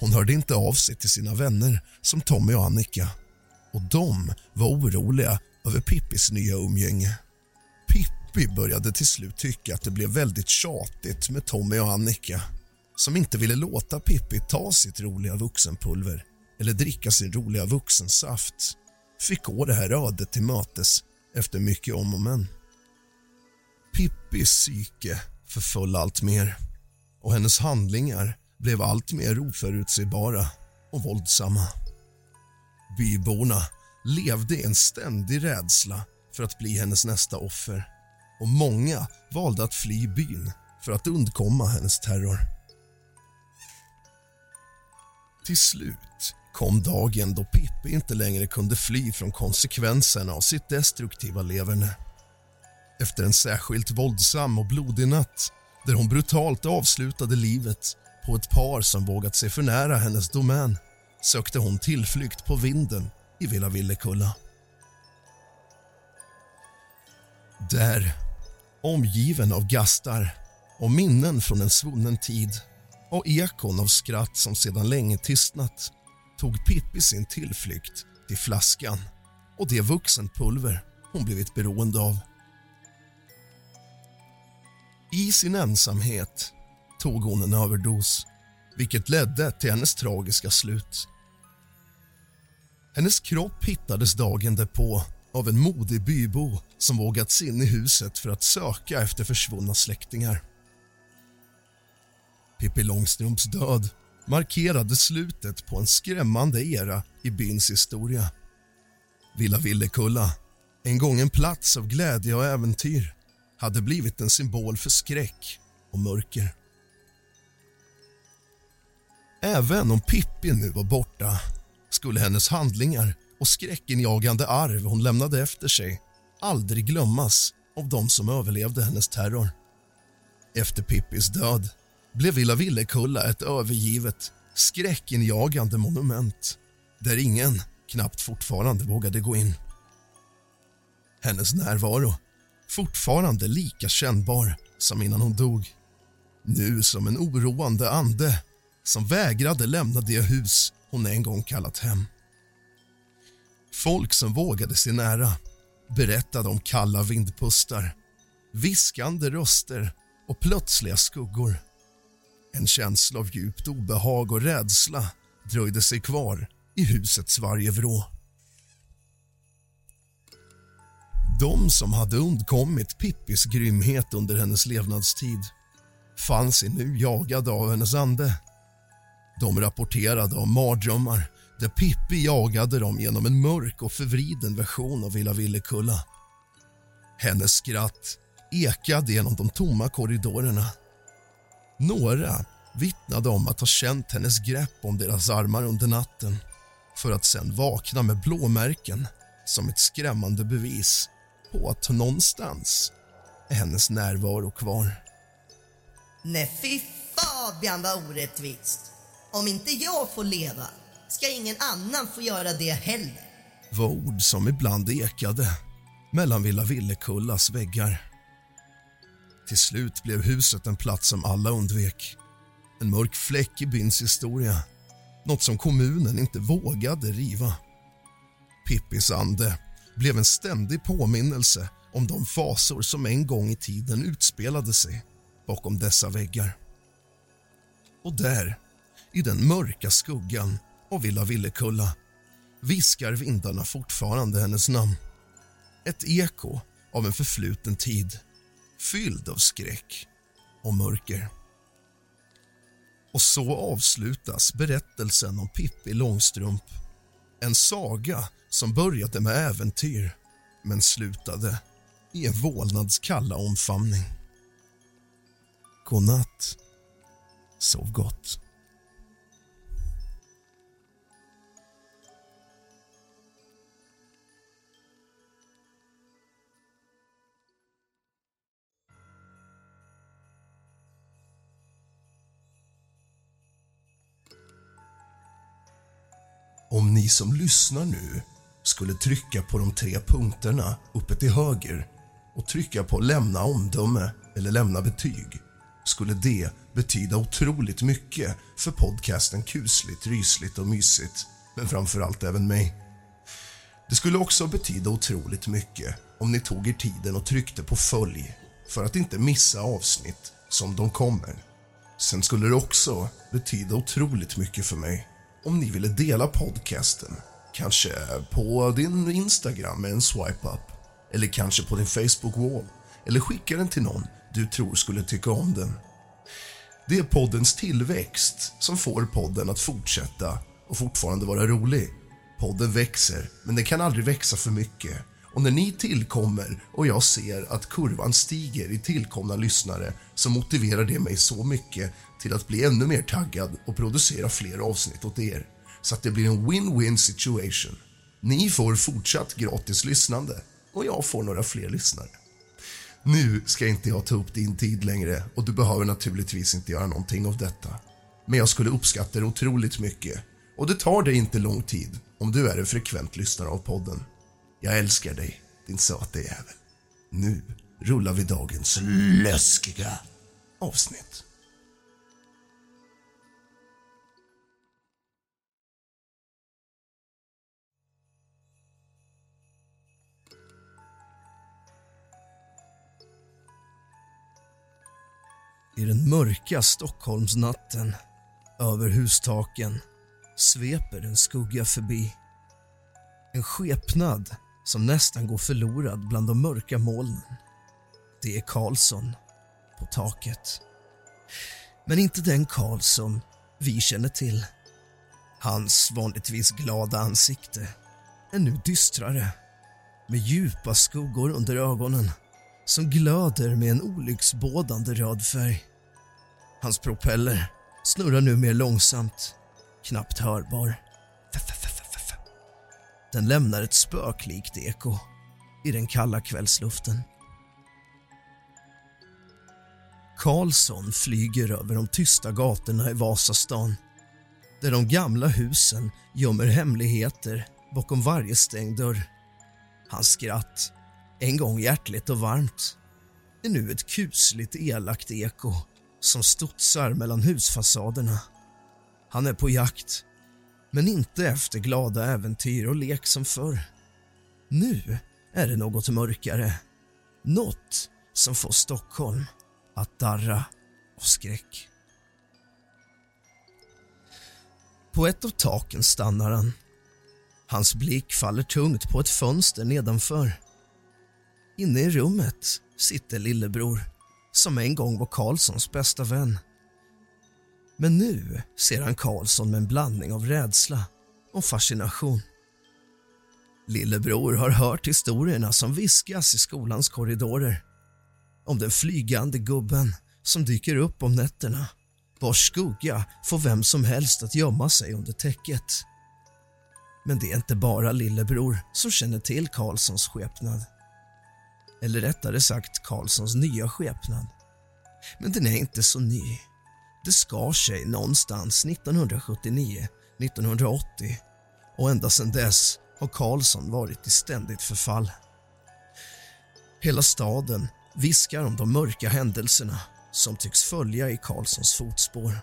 Hon hörde inte av sig till sina vänner som Tommy och Annika och de var oroliga över Pippis nya umgänge. Pippi började till slut tycka att det blev väldigt tjatigt med Tommy och Annika som inte ville låta Pippi ta sitt roliga vuxenpulver eller dricka sin roliga vuxensaft fick gå det här ödet till mötes efter mycket om och men. Pippis psyke förföll allt mer och hennes handlingar blev allt mer oförutsägbara och våldsamma. Byborna levde i en ständig rädsla för att bli hennes nästa offer och många valde att fly byn för att undkomma hennes terror. Till slut kom dagen då Pippi inte längre kunde fly från konsekvenserna av sitt destruktiva leverne. Efter en särskilt våldsam och blodig natt där hon brutalt avslutade livet på ett par som vågat sig för nära hennes domän sökte hon tillflykt på vinden i Villa Villekulla. Där, omgiven av gastar och minnen från en svunnen tid och ekon av skratt som sedan länge tystnat tog Pippi sin tillflykt till flaskan och det vuxenpulver hon blivit beroende av. I sin ensamhet tog hon en överdos vilket ledde till hennes tragiska slut. Hennes kropp hittades dagen därpå av en modig bybo som vågat sig in i huset för att söka efter försvunna släktingar. Pippi Långstrumps död markerade slutet på en skrämmande era i byns historia. Villa Villekulla, en gång en plats av glädje och äventyr hade blivit en symbol för skräck och mörker. Även om Pippi nu var borta skulle hennes handlingar och skräckinjagande arv hon lämnade efter sig aldrig glömmas av de som överlevde hennes terror. Efter Pippis död blev Villa Villekulla ett övergivet, skräckinjagande monument där ingen knappt fortfarande vågade gå in. Hennes närvaro, fortfarande lika kännbar som innan hon dog. Nu som en oroande ande som vägrade lämna det hus hon en gång kallat hem. Folk som vågade sig nära berättade om kalla vindpustar, viskande röster och plötsliga skuggor. En känsla av djupt obehag och rädsla dröjde sig kvar i husets varje vrå. De som hade undkommit Pippis grymhet under hennes levnadstid fann sig nu jagade av hennes ande. De rapporterade om mardrömmar där Pippi jagade dem genom en mörk och förvriden version av Villa Villekulla. Hennes skratt ekade genom de tomma korridorerna. Några vittnade om att ha känt hennes grepp om deras armar under natten för att sen vakna med blåmärken som ett skrämmande bevis på att någonstans är hennes närvaro kvar. Nej, fy Fabian vad orättvist. Om inte jag får leva ska ingen annan få göra det heller. var ord som ibland ekade mellan Villa Villekullas väggar. Till slut blev huset en plats som alla undvek. En mörk fläck i byns historia. Något som kommunen inte vågade riva. Pippis ande blev en ständig påminnelse om de fasor som en gång i tiden utspelade sig bakom dessa väggar. Och där, i den mörka skuggan av Villa Villekulla viskar vindarna fortfarande hennes namn. Ett eko av en förfluten tid fylld av skräck och mörker. Och så avslutas berättelsen om Pippi Långstrump. En saga som började med äventyr men slutade i en vålnads kalla omfamning. God natt. Sov gott. Om ni som lyssnar nu skulle trycka på de tre punkterna uppe till höger och trycka på lämna omdöme eller lämna betyg skulle det betyda otroligt mycket för podcasten kusligt, rysligt och mysigt men framför allt även mig. Det skulle också betyda otroligt mycket om ni tog er tiden och tryckte på följ för att inte missa avsnitt som de kommer. Sen skulle det också betyda otroligt mycket för mig om ni ville dela podcasten. Kanske på din Instagram med en swipe up eller kanske på din Facebook-wall eller skicka den till någon du tror skulle tycka om den. Det är poddens tillväxt som får podden att fortsätta och fortfarande vara rolig. Podden växer, men den kan aldrig växa för mycket. Och när ni tillkommer och jag ser att kurvan stiger i tillkomna lyssnare så motiverar det mig så mycket till att bli ännu mer taggad och producera fler avsnitt åt er. Så att det blir en win-win situation. Ni får fortsatt gratis lyssnande och jag får några fler lyssnare. Nu ska inte jag ta upp din tid längre och du behöver naturligtvis inte göra någonting av detta. Men jag skulle uppskatta det otroligt mycket och det tar dig inte lång tid om du är en frekvent lyssnare av podden. Jag älskar dig, din söta jävel. Nu rullar vi dagens läskiga avsnitt. I den mörka Stockholmsnatten, över hustaken, sveper en skugga förbi. En skepnad som nästan går förlorad bland de mörka molnen. Det är Karlsson på taket. Men inte den Karlsson vi känner till. Hans vanligtvis glada ansikte är nu dystrare med djupa skuggor under ögonen som glöder med en olycksbådande röd färg. Hans propeller snurrar nu mer långsamt, knappt hörbar. Den lämnar ett spöklikt eko i den kalla kvällsluften. Karlsson flyger över de tysta gatorna i Vasastan där de gamla husen gömmer hemligheter bakom varje stängd dörr. Hans skratt, en gång hjärtligt och varmt, är nu ett kusligt elakt eko som studsar mellan husfasaderna. Han är på jakt, men inte efter glada äventyr och lek som förr. Nu är det något mörkare. Något som får Stockholm att darra av skräck. På ett av taken stannar han. Hans blick faller tungt på ett fönster nedanför. Inne i rummet sitter lillebror som en gång var Karlssons bästa vän. Men nu ser han Karlsson med en blandning av rädsla och fascination. Lillebror har hört historierna som viskas i skolans korridorer om den flygande gubben som dyker upp om nätterna vars skugga får vem som helst att gömma sig under täcket. Men det är inte bara lillebror som känner till Karlssons skepnad. Eller rättare sagt Karlssons nya skepnad. Men den är inte så ny. Det skar sig någonstans 1979, 1980 och ända sedan dess har Karlsson varit i ständigt förfall. Hela staden viskar om de mörka händelserna som tycks följa i Karlssons fotspår.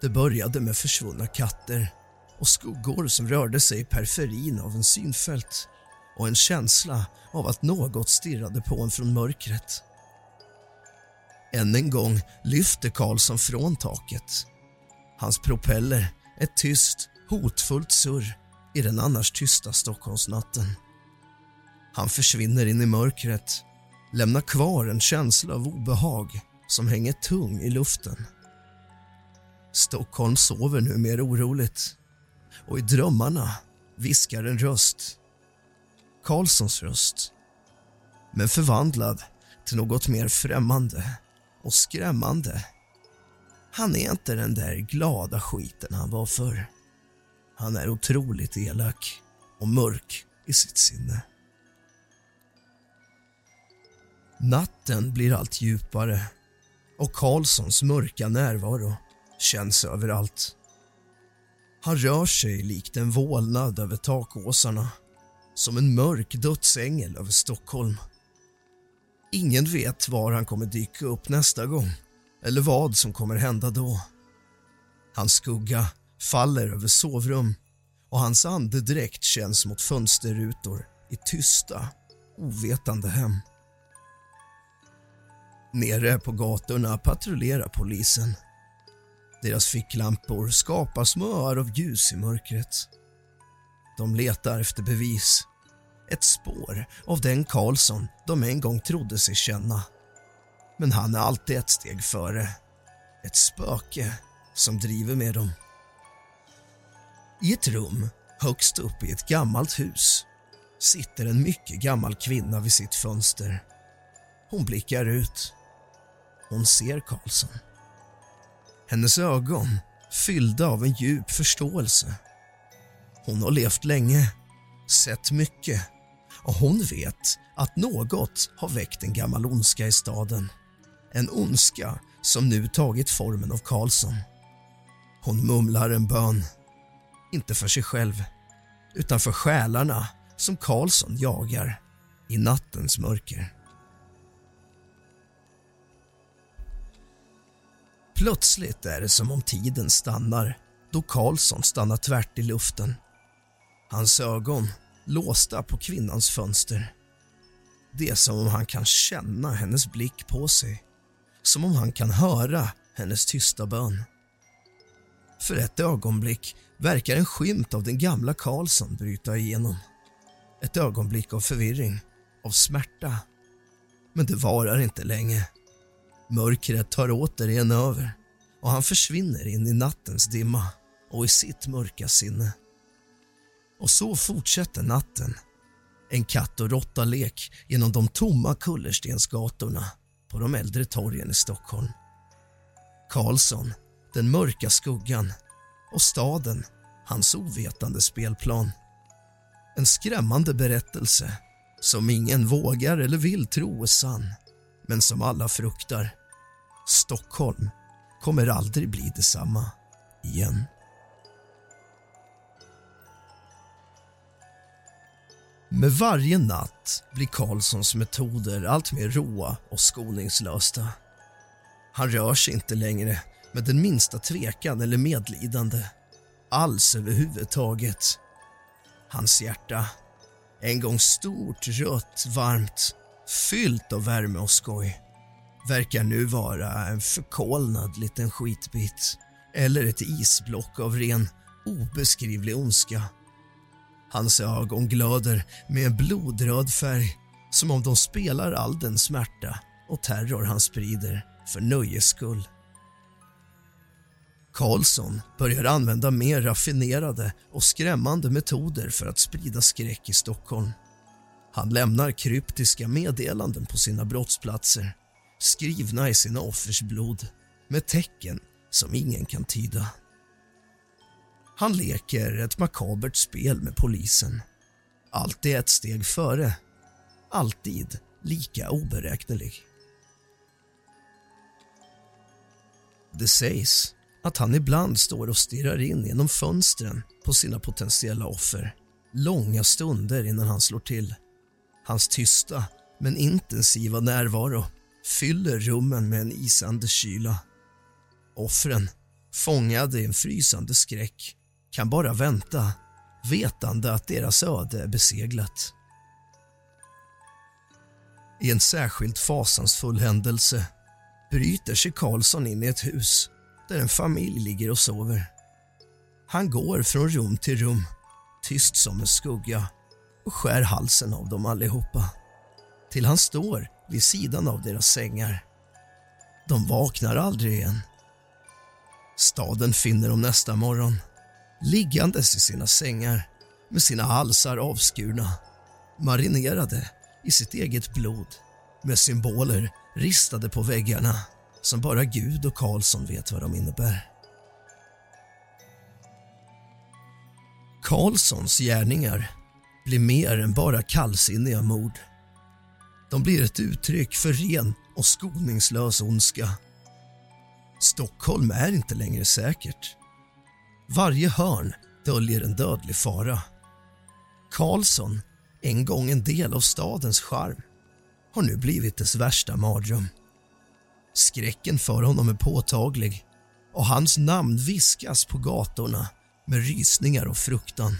Det började med försvunna katter och skuggor som rörde sig i periferin av en synfält och en känsla av att något stirrade på en från mörkret. Än en gång lyfter Karlsson från taket. Hans propeller ett tyst, hotfullt surr i den annars tysta Stockholmsnatten. Han försvinner in i mörkret, lämnar kvar en känsla av obehag som hänger tung i luften. Stockholm sover nu mer oroligt och i drömmarna viskar en röst. Karlssons röst, men förvandlad till något mer främmande och skrämmande. Han är inte den där glada skiten han var förr. Han är otroligt elak och mörk i sitt sinne. Natten blir allt djupare och Karlssons mörka närvaro känns överallt. Han rör sig likt en vålnad över takåsarna som en mörk dödsängel över Stockholm. Ingen vet var han kommer dyka upp nästa gång eller vad som kommer hända då. Hans skugga faller över sovrum och hans andedräkt känns mot fönsterrutor i tysta, ovetande hem. Nere på gatorna patrullerar polisen. Deras ficklampor skapar små öar av ljus i mörkret. De letar efter bevis. Ett spår av den Karlsson de en gång trodde sig känna. Men han är alltid ett steg före. Ett spöke som driver med dem. I ett rum högst upp i ett gammalt hus sitter en mycket gammal kvinna vid sitt fönster. Hon blickar ut. Hon ser Karlsson. Hennes ögon fyllda av en djup förståelse. Hon har levt länge, sett mycket och hon vet att något har väckt en gammal ondska i staden. En ondska som nu tagit formen av Karlsson. Hon mumlar en bön, inte för sig själv utan för själarna som Karlsson jagar i nattens mörker. Plötsligt är det som om tiden stannar då Karlsson stannar tvärt i luften. Hans ögon låsta på kvinnans fönster. Det är som om han kan känna hennes blick på sig. Som om han kan höra hennes tysta bön. För ett ögonblick verkar en skymt av den gamla Karlsson bryta igenom. Ett ögonblick av förvirring, av smärta. Men det varar inte länge. Mörkret tar återigen över och han försvinner in i nattens dimma och i sitt mörka sinne. Och så fortsätter natten. En katt och råtta-lek genom de tomma kullerstensgatorna på de äldre torgen i Stockholm. Karlsson, den mörka skuggan och staden, hans ovetande spelplan. En skrämmande berättelse som ingen vågar eller vill tro är sann, men som alla fruktar. Stockholm kommer aldrig bli detsamma igen. Med varje natt blir Karlssons metoder allt mer råa och skoningslösa. Han rör sig inte längre med den minsta tvekan eller medlidande alls överhuvudtaget. Hans hjärta, en gång stort, rött, varmt fyllt av värme och skoj verkar nu vara en förkolnad liten skitbit eller ett isblock av ren, obeskrivlig ondska. Hans ögon glöder med en blodröd färg som om de spelar all den smärta och terror han sprider för nöjes skull. Karlsson börjar använda mer raffinerade och skrämmande metoder för att sprida skräck i Stockholm. Han lämnar kryptiska meddelanden på sina brottsplatser skrivna i sina offers blod med tecken som ingen kan tyda. Han leker ett makabert spel med polisen. Alltid ett steg före. Alltid lika oberäknelig. Det sägs att han ibland står och stirrar in genom fönstren på sina potentiella offer långa stunder innan han slår till. Hans tysta men intensiva närvaro fyller rummen med en isande kyla. Offren, fångade i en frysande skräck, kan bara vänta vetande att deras öde är beseglat. I en särskilt fasansfull händelse bryter sig Karlsson in i ett hus där en familj ligger och sover. Han går från rum till rum, tyst som en skugga och skär halsen av dem allihopa. Till han står vid sidan av deras sängar. De vaknar aldrig igen. Staden finner dem nästa morgon liggandes i sina sängar med sina halsar avskurna, marinerade i sitt eget blod med symboler ristade på väggarna som bara Gud och Karlsson vet vad de innebär. Karlssons gärningar blir mer än bara kallsinniga mord. De blir ett uttryck för ren och skoningslös ondska. Stockholm är inte längre säkert. Varje hörn döljer en dödlig fara. Karlsson, en gång en del av stadens charm, har nu blivit dess värsta mardröm. Skräcken för honom är påtaglig och hans namn viskas på gatorna med rysningar och fruktan.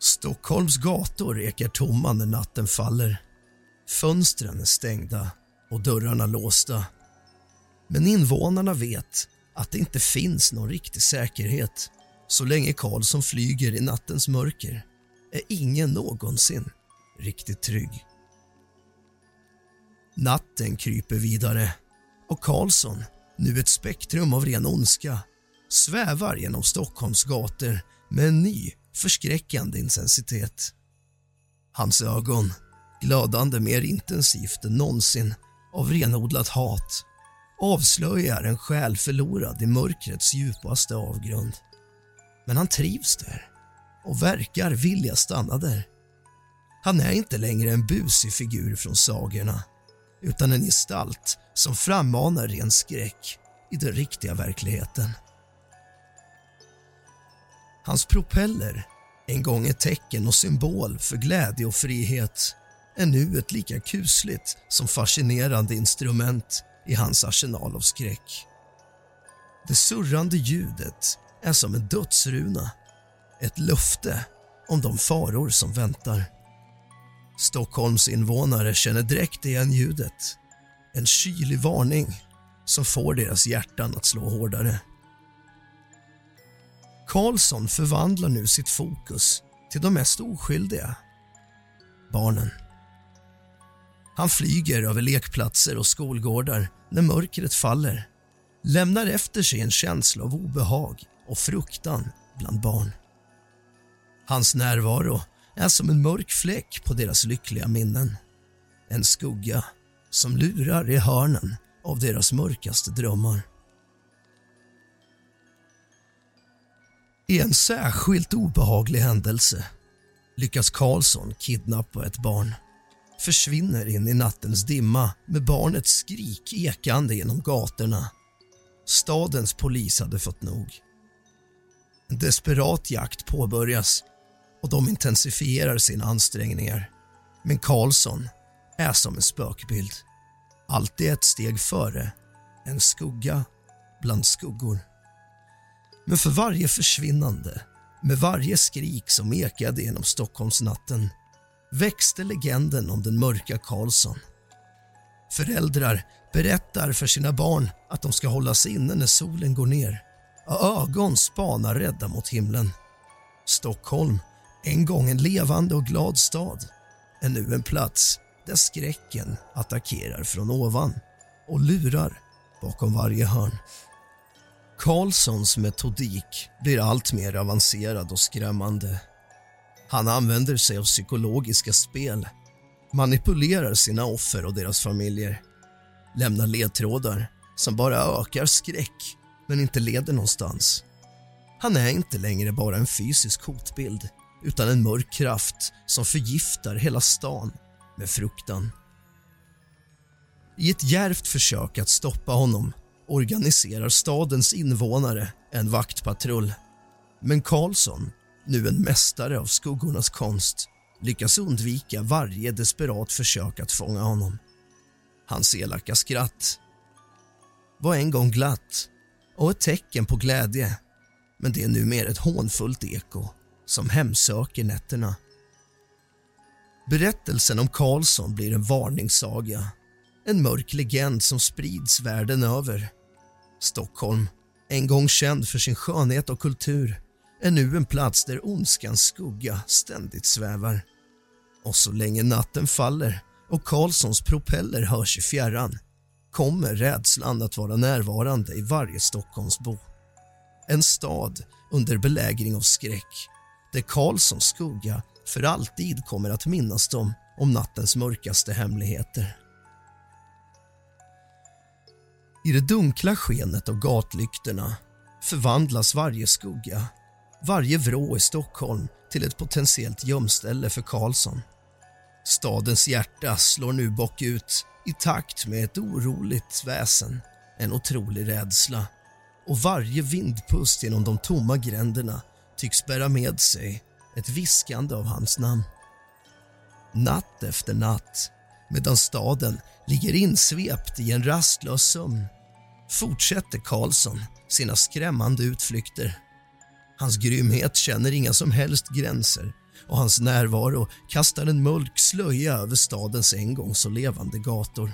Stockholms gator ekar tomma när natten faller. Fönstren är stängda och dörrarna låsta. Men invånarna vet att det inte finns någon riktig säkerhet. Så länge Karlsson flyger i nattens mörker är ingen någonsin riktigt trygg. Natten kryper vidare och Karlsson, nu ett spektrum av ren ondska svävar genom Stockholms gator med en ny förskräckande intensitet. Hans ögon, glödande mer intensivt än någonsin av renodlat hat avslöjar en själ förlorad i mörkrets djupaste avgrund. Men han trivs där och verkar vilja stanna där. Han är inte längre en busig figur från sagorna utan en gestalt som frammanar ren skräck i den riktiga verkligheten. Hans propeller, en gång ett tecken och symbol för glädje och frihet är nu ett lika kusligt som fascinerande instrument i hans arsenal av skräck. Det surrande ljudet är som en dödsruna, ett löfte om de faror som väntar. Stockholms invånare känner direkt igen ljudet. En kylig varning som får deras hjärtan att slå hårdare. Karlsson förvandlar nu sitt fokus till de mest oskyldiga, barnen. Han flyger över lekplatser och skolgårdar när mörkret faller lämnar efter sig en känsla av obehag och fruktan bland barn. Hans närvaro är som en mörk fläck på deras lyckliga minnen. En skugga som lurar i hörnen av deras mörkaste drömmar. I en särskilt obehaglig händelse lyckas Karlsson kidnappa ett barn försvinner in i nattens dimma med barnets skrik ekande genom gatorna. Stadens polis hade fått nog. En desperat jakt påbörjas och de intensifierar sina ansträngningar. Men Karlsson är som en spökbild. Alltid ett steg före, en skugga bland skuggor. Men för varje försvinnande, med varje skrik som ekade genom Stockholmsnatten växte legenden om den mörka Karlsson. Föräldrar berättar för sina barn att de ska hålla sig inne när solen går ner och ögon spanar rädda mot himlen. Stockholm, en gång en levande och glad stad, är nu en plats där skräcken attackerar från ovan och lurar bakom varje hörn. Karlssons metodik blir allt mer avancerad och skrämmande. Han använder sig av psykologiska spel, manipulerar sina offer och deras familjer, lämnar ledtrådar som bara ökar skräck men inte leder någonstans. Han är inte längre bara en fysisk hotbild utan en mörk kraft som förgiftar hela stan med fruktan. I ett djärvt försök att stoppa honom organiserar stadens invånare en vaktpatrull. Men Karlsson nu en mästare av skuggornas konst, lyckas undvika varje desperat försök att fånga honom. Hans elaka skratt var en gång glatt och ett tecken på glädje men det är numera ett hånfullt eko som hemsöker nätterna. Berättelsen om Karlsson blir en varningssaga. En mörk legend som sprids världen över. Stockholm, en gång känd för sin skönhet och kultur är nu en plats där ondskans skugga ständigt svävar. Och så länge natten faller och Karlssons propeller hörs i fjärran kommer rädslan att vara närvarande i varje Stockholmsbo. En stad under belägring av skräck där Karlssons skugga för alltid kommer att minnas dem om nattens mörkaste hemligheter. I det dunkla skenet av gatlyktorna förvandlas varje skugga varje vrå i Stockholm till ett potentiellt gömställe för Karlsson. Stadens hjärta slår nu bakut i takt med ett oroligt väsen, en otrolig rädsla och varje vindpust genom de tomma gränderna tycks bära med sig ett viskande av hans namn. Natt efter natt, medan staden ligger insvept i en rastlös sömn fortsätter Karlsson sina skrämmande utflykter. Hans grymhet känner inga som helst gränser och hans närvaro kastar en mörk slöja över stadens en gång så levande gator.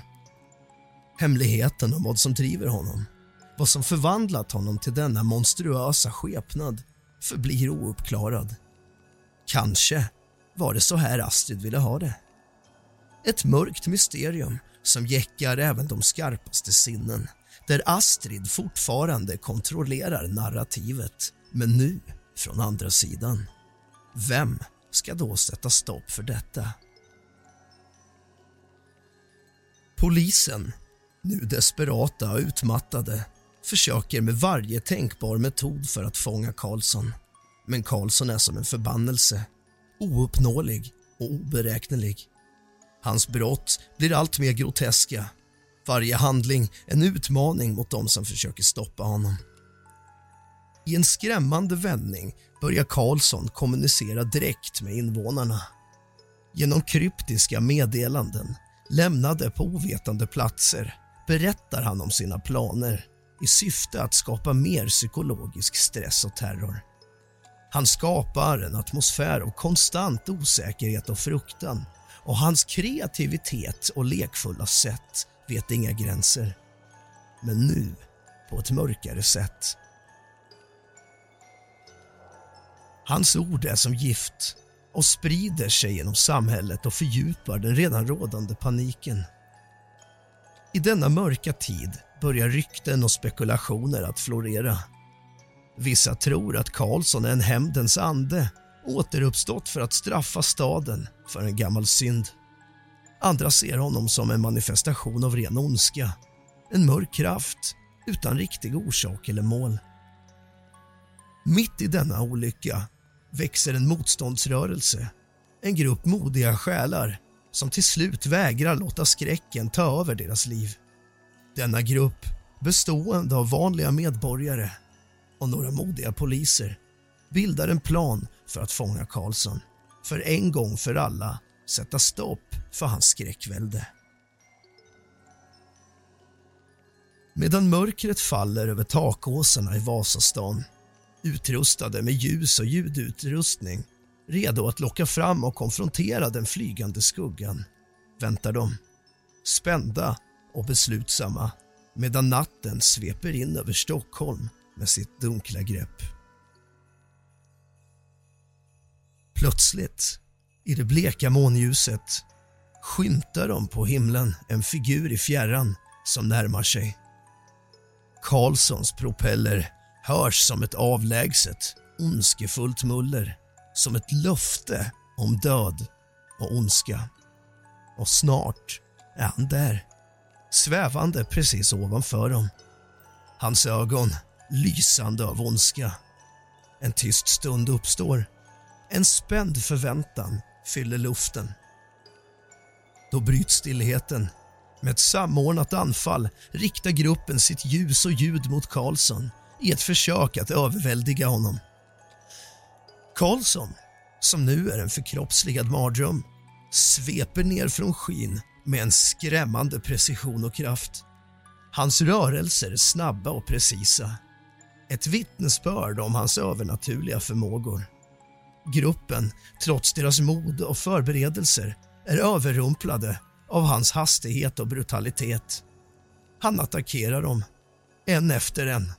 Hemligheten om vad som driver honom, vad som förvandlat honom till denna monstruösa skepnad förblir ouppklarad. Kanske var det så här Astrid ville ha det. Ett mörkt mysterium som jäckar även de skarpaste sinnen där Astrid fortfarande kontrollerar narrativet, men nu från andra sidan. Vem ska då sätta stopp för detta? Polisen, nu desperata och utmattade försöker med varje tänkbar metod för att fånga Karlsson. Men Karlsson är som en förbannelse, ouppnåelig och oberäknelig. Hans brott blir allt mer groteska. Varje handling en utmaning mot dem som försöker stoppa honom. I en skrämmande vändning börjar Karlsson kommunicera direkt med invånarna. Genom kryptiska meddelanden lämnade på ovetande platser berättar han om sina planer i syfte att skapa mer psykologisk stress och terror. Han skapar en atmosfär av konstant osäkerhet och fruktan och hans kreativitet och lekfulla sätt vet inga gränser. Men nu på ett mörkare sätt. Hans ord är som gift och sprider sig genom samhället och fördjupar den redan rådande paniken. I denna mörka tid börjar rykten och spekulationer att florera. Vissa tror att Karlsson är en hämndens ande återuppstått för att straffa staden för en gammal synd. Andra ser honom som en manifestation av ren ondska. En mörk kraft utan riktig orsak eller mål. Mitt i denna olycka växer en motståndsrörelse. En grupp modiga själar som till slut vägrar låta skräcken ta över deras liv. Denna grupp, bestående av vanliga medborgare och några modiga poliser, bildar en plan för att fånga Karlsson. För en gång för alla sätta stopp för hans skräckvälde. Medan mörkret faller över takåsarna i Vasastan utrustade med ljus och ljudutrustning redo att locka fram och konfrontera den flygande skuggan väntar de, spända och beslutsamma medan natten sveper in över Stockholm med sitt dunkla grepp. Plötsligt, i det bleka månljuset, skymtar de på himlen en figur i fjärran som närmar sig. Karlssons propeller hörs som ett avlägset, ondskefullt muller som ett löfte om död och ondska. Och snart är han där, svävande precis ovanför dem. Hans ögon lysande av ondska. En tyst stund uppstår. En spänd förväntan fyller luften. Då bryts stillheten. Med ett samordnat anfall riktar gruppen sitt ljus och ljud mot Karlsson i ett försök att överväldiga honom. Karlsson, som nu är en förkroppsligad mardröm, sveper ner från skyn med en skrämmande precision och kraft. Hans rörelser är snabba och precisa. Ett vittnesbörd om hans övernaturliga förmågor. Gruppen, trots deras mod och förberedelser, är överrumplade av hans hastighet och brutalitet. Han attackerar dem, en efter en,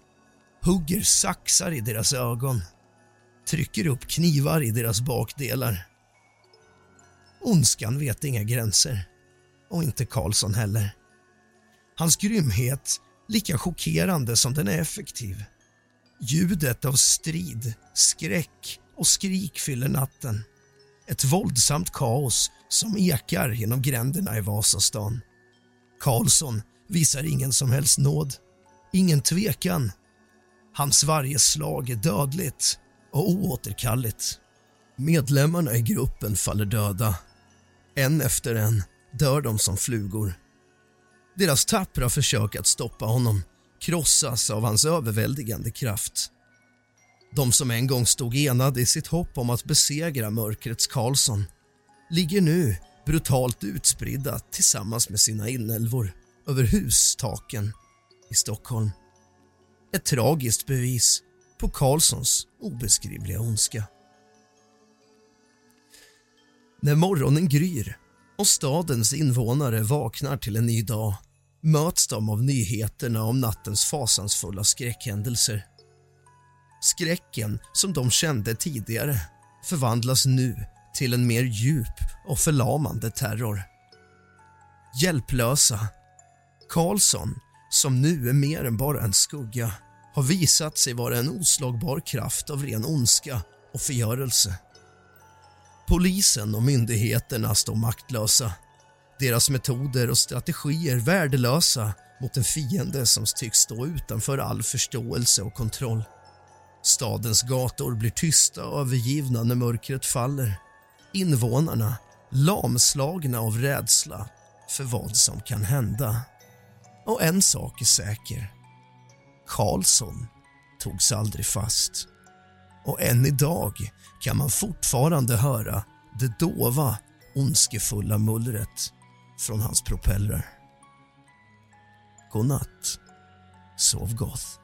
hugger saxar i deras ögon, trycker upp knivar i deras bakdelar. Ondskan vet inga gränser, och inte Karlsson heller. Hans grymhet lika chockerande som den är effektiv. Ljudet av strid, skräck och skrik fyller natten. Ett våldsamt kaos som ekar genom gränderna i Vasastan. Karlsson visar ingen som helst nåd, ingen tvekan. Hans varje slag är dödligt och oåterkalleligt. Medlemmarna i gruppen faller döda. En efter en dör de som flugor. Deras tappra försök att stoppa honom krossas av hans överväldigande kraft. De som en gång stod enade i sitt hopp om att besegra mörkrets Karlsson ligger nu brutalt utspridda tillsammans med sina inälvor över hustaken i Stockholm. Ett tragiskt bevis på Karlssons obeskrivliga ondska. När morgonen gryr och stadens invånare vaknar till en ny dag möts de av nyheterna om nattens fasansfulla skräckhändelser. Skräcken som de kände tidigare förvandlas nu till en mer djup och förlamande terror. Hjälplösa. Karlsson, som nu är mer än bara en skugga har visat sig vara en oslagbar kraft av ren ondska och förgörelse. Polisen och myndigheterna står maktlösa. Deras metoder och strategier värdelösa mot en fiende som tycks stå utanför all förståelse och kontroll. Stadens gator blir tysta och övergivna när mörkret faller. Invånarna lamslagna av rädsla för vad som kan hända. Och en sak är säker. Karlsson togs aldrig fast. Och än idag kan man fortfarande höra det dova, ondskefulla mullret från hans propellrar. God natt. Sov gott.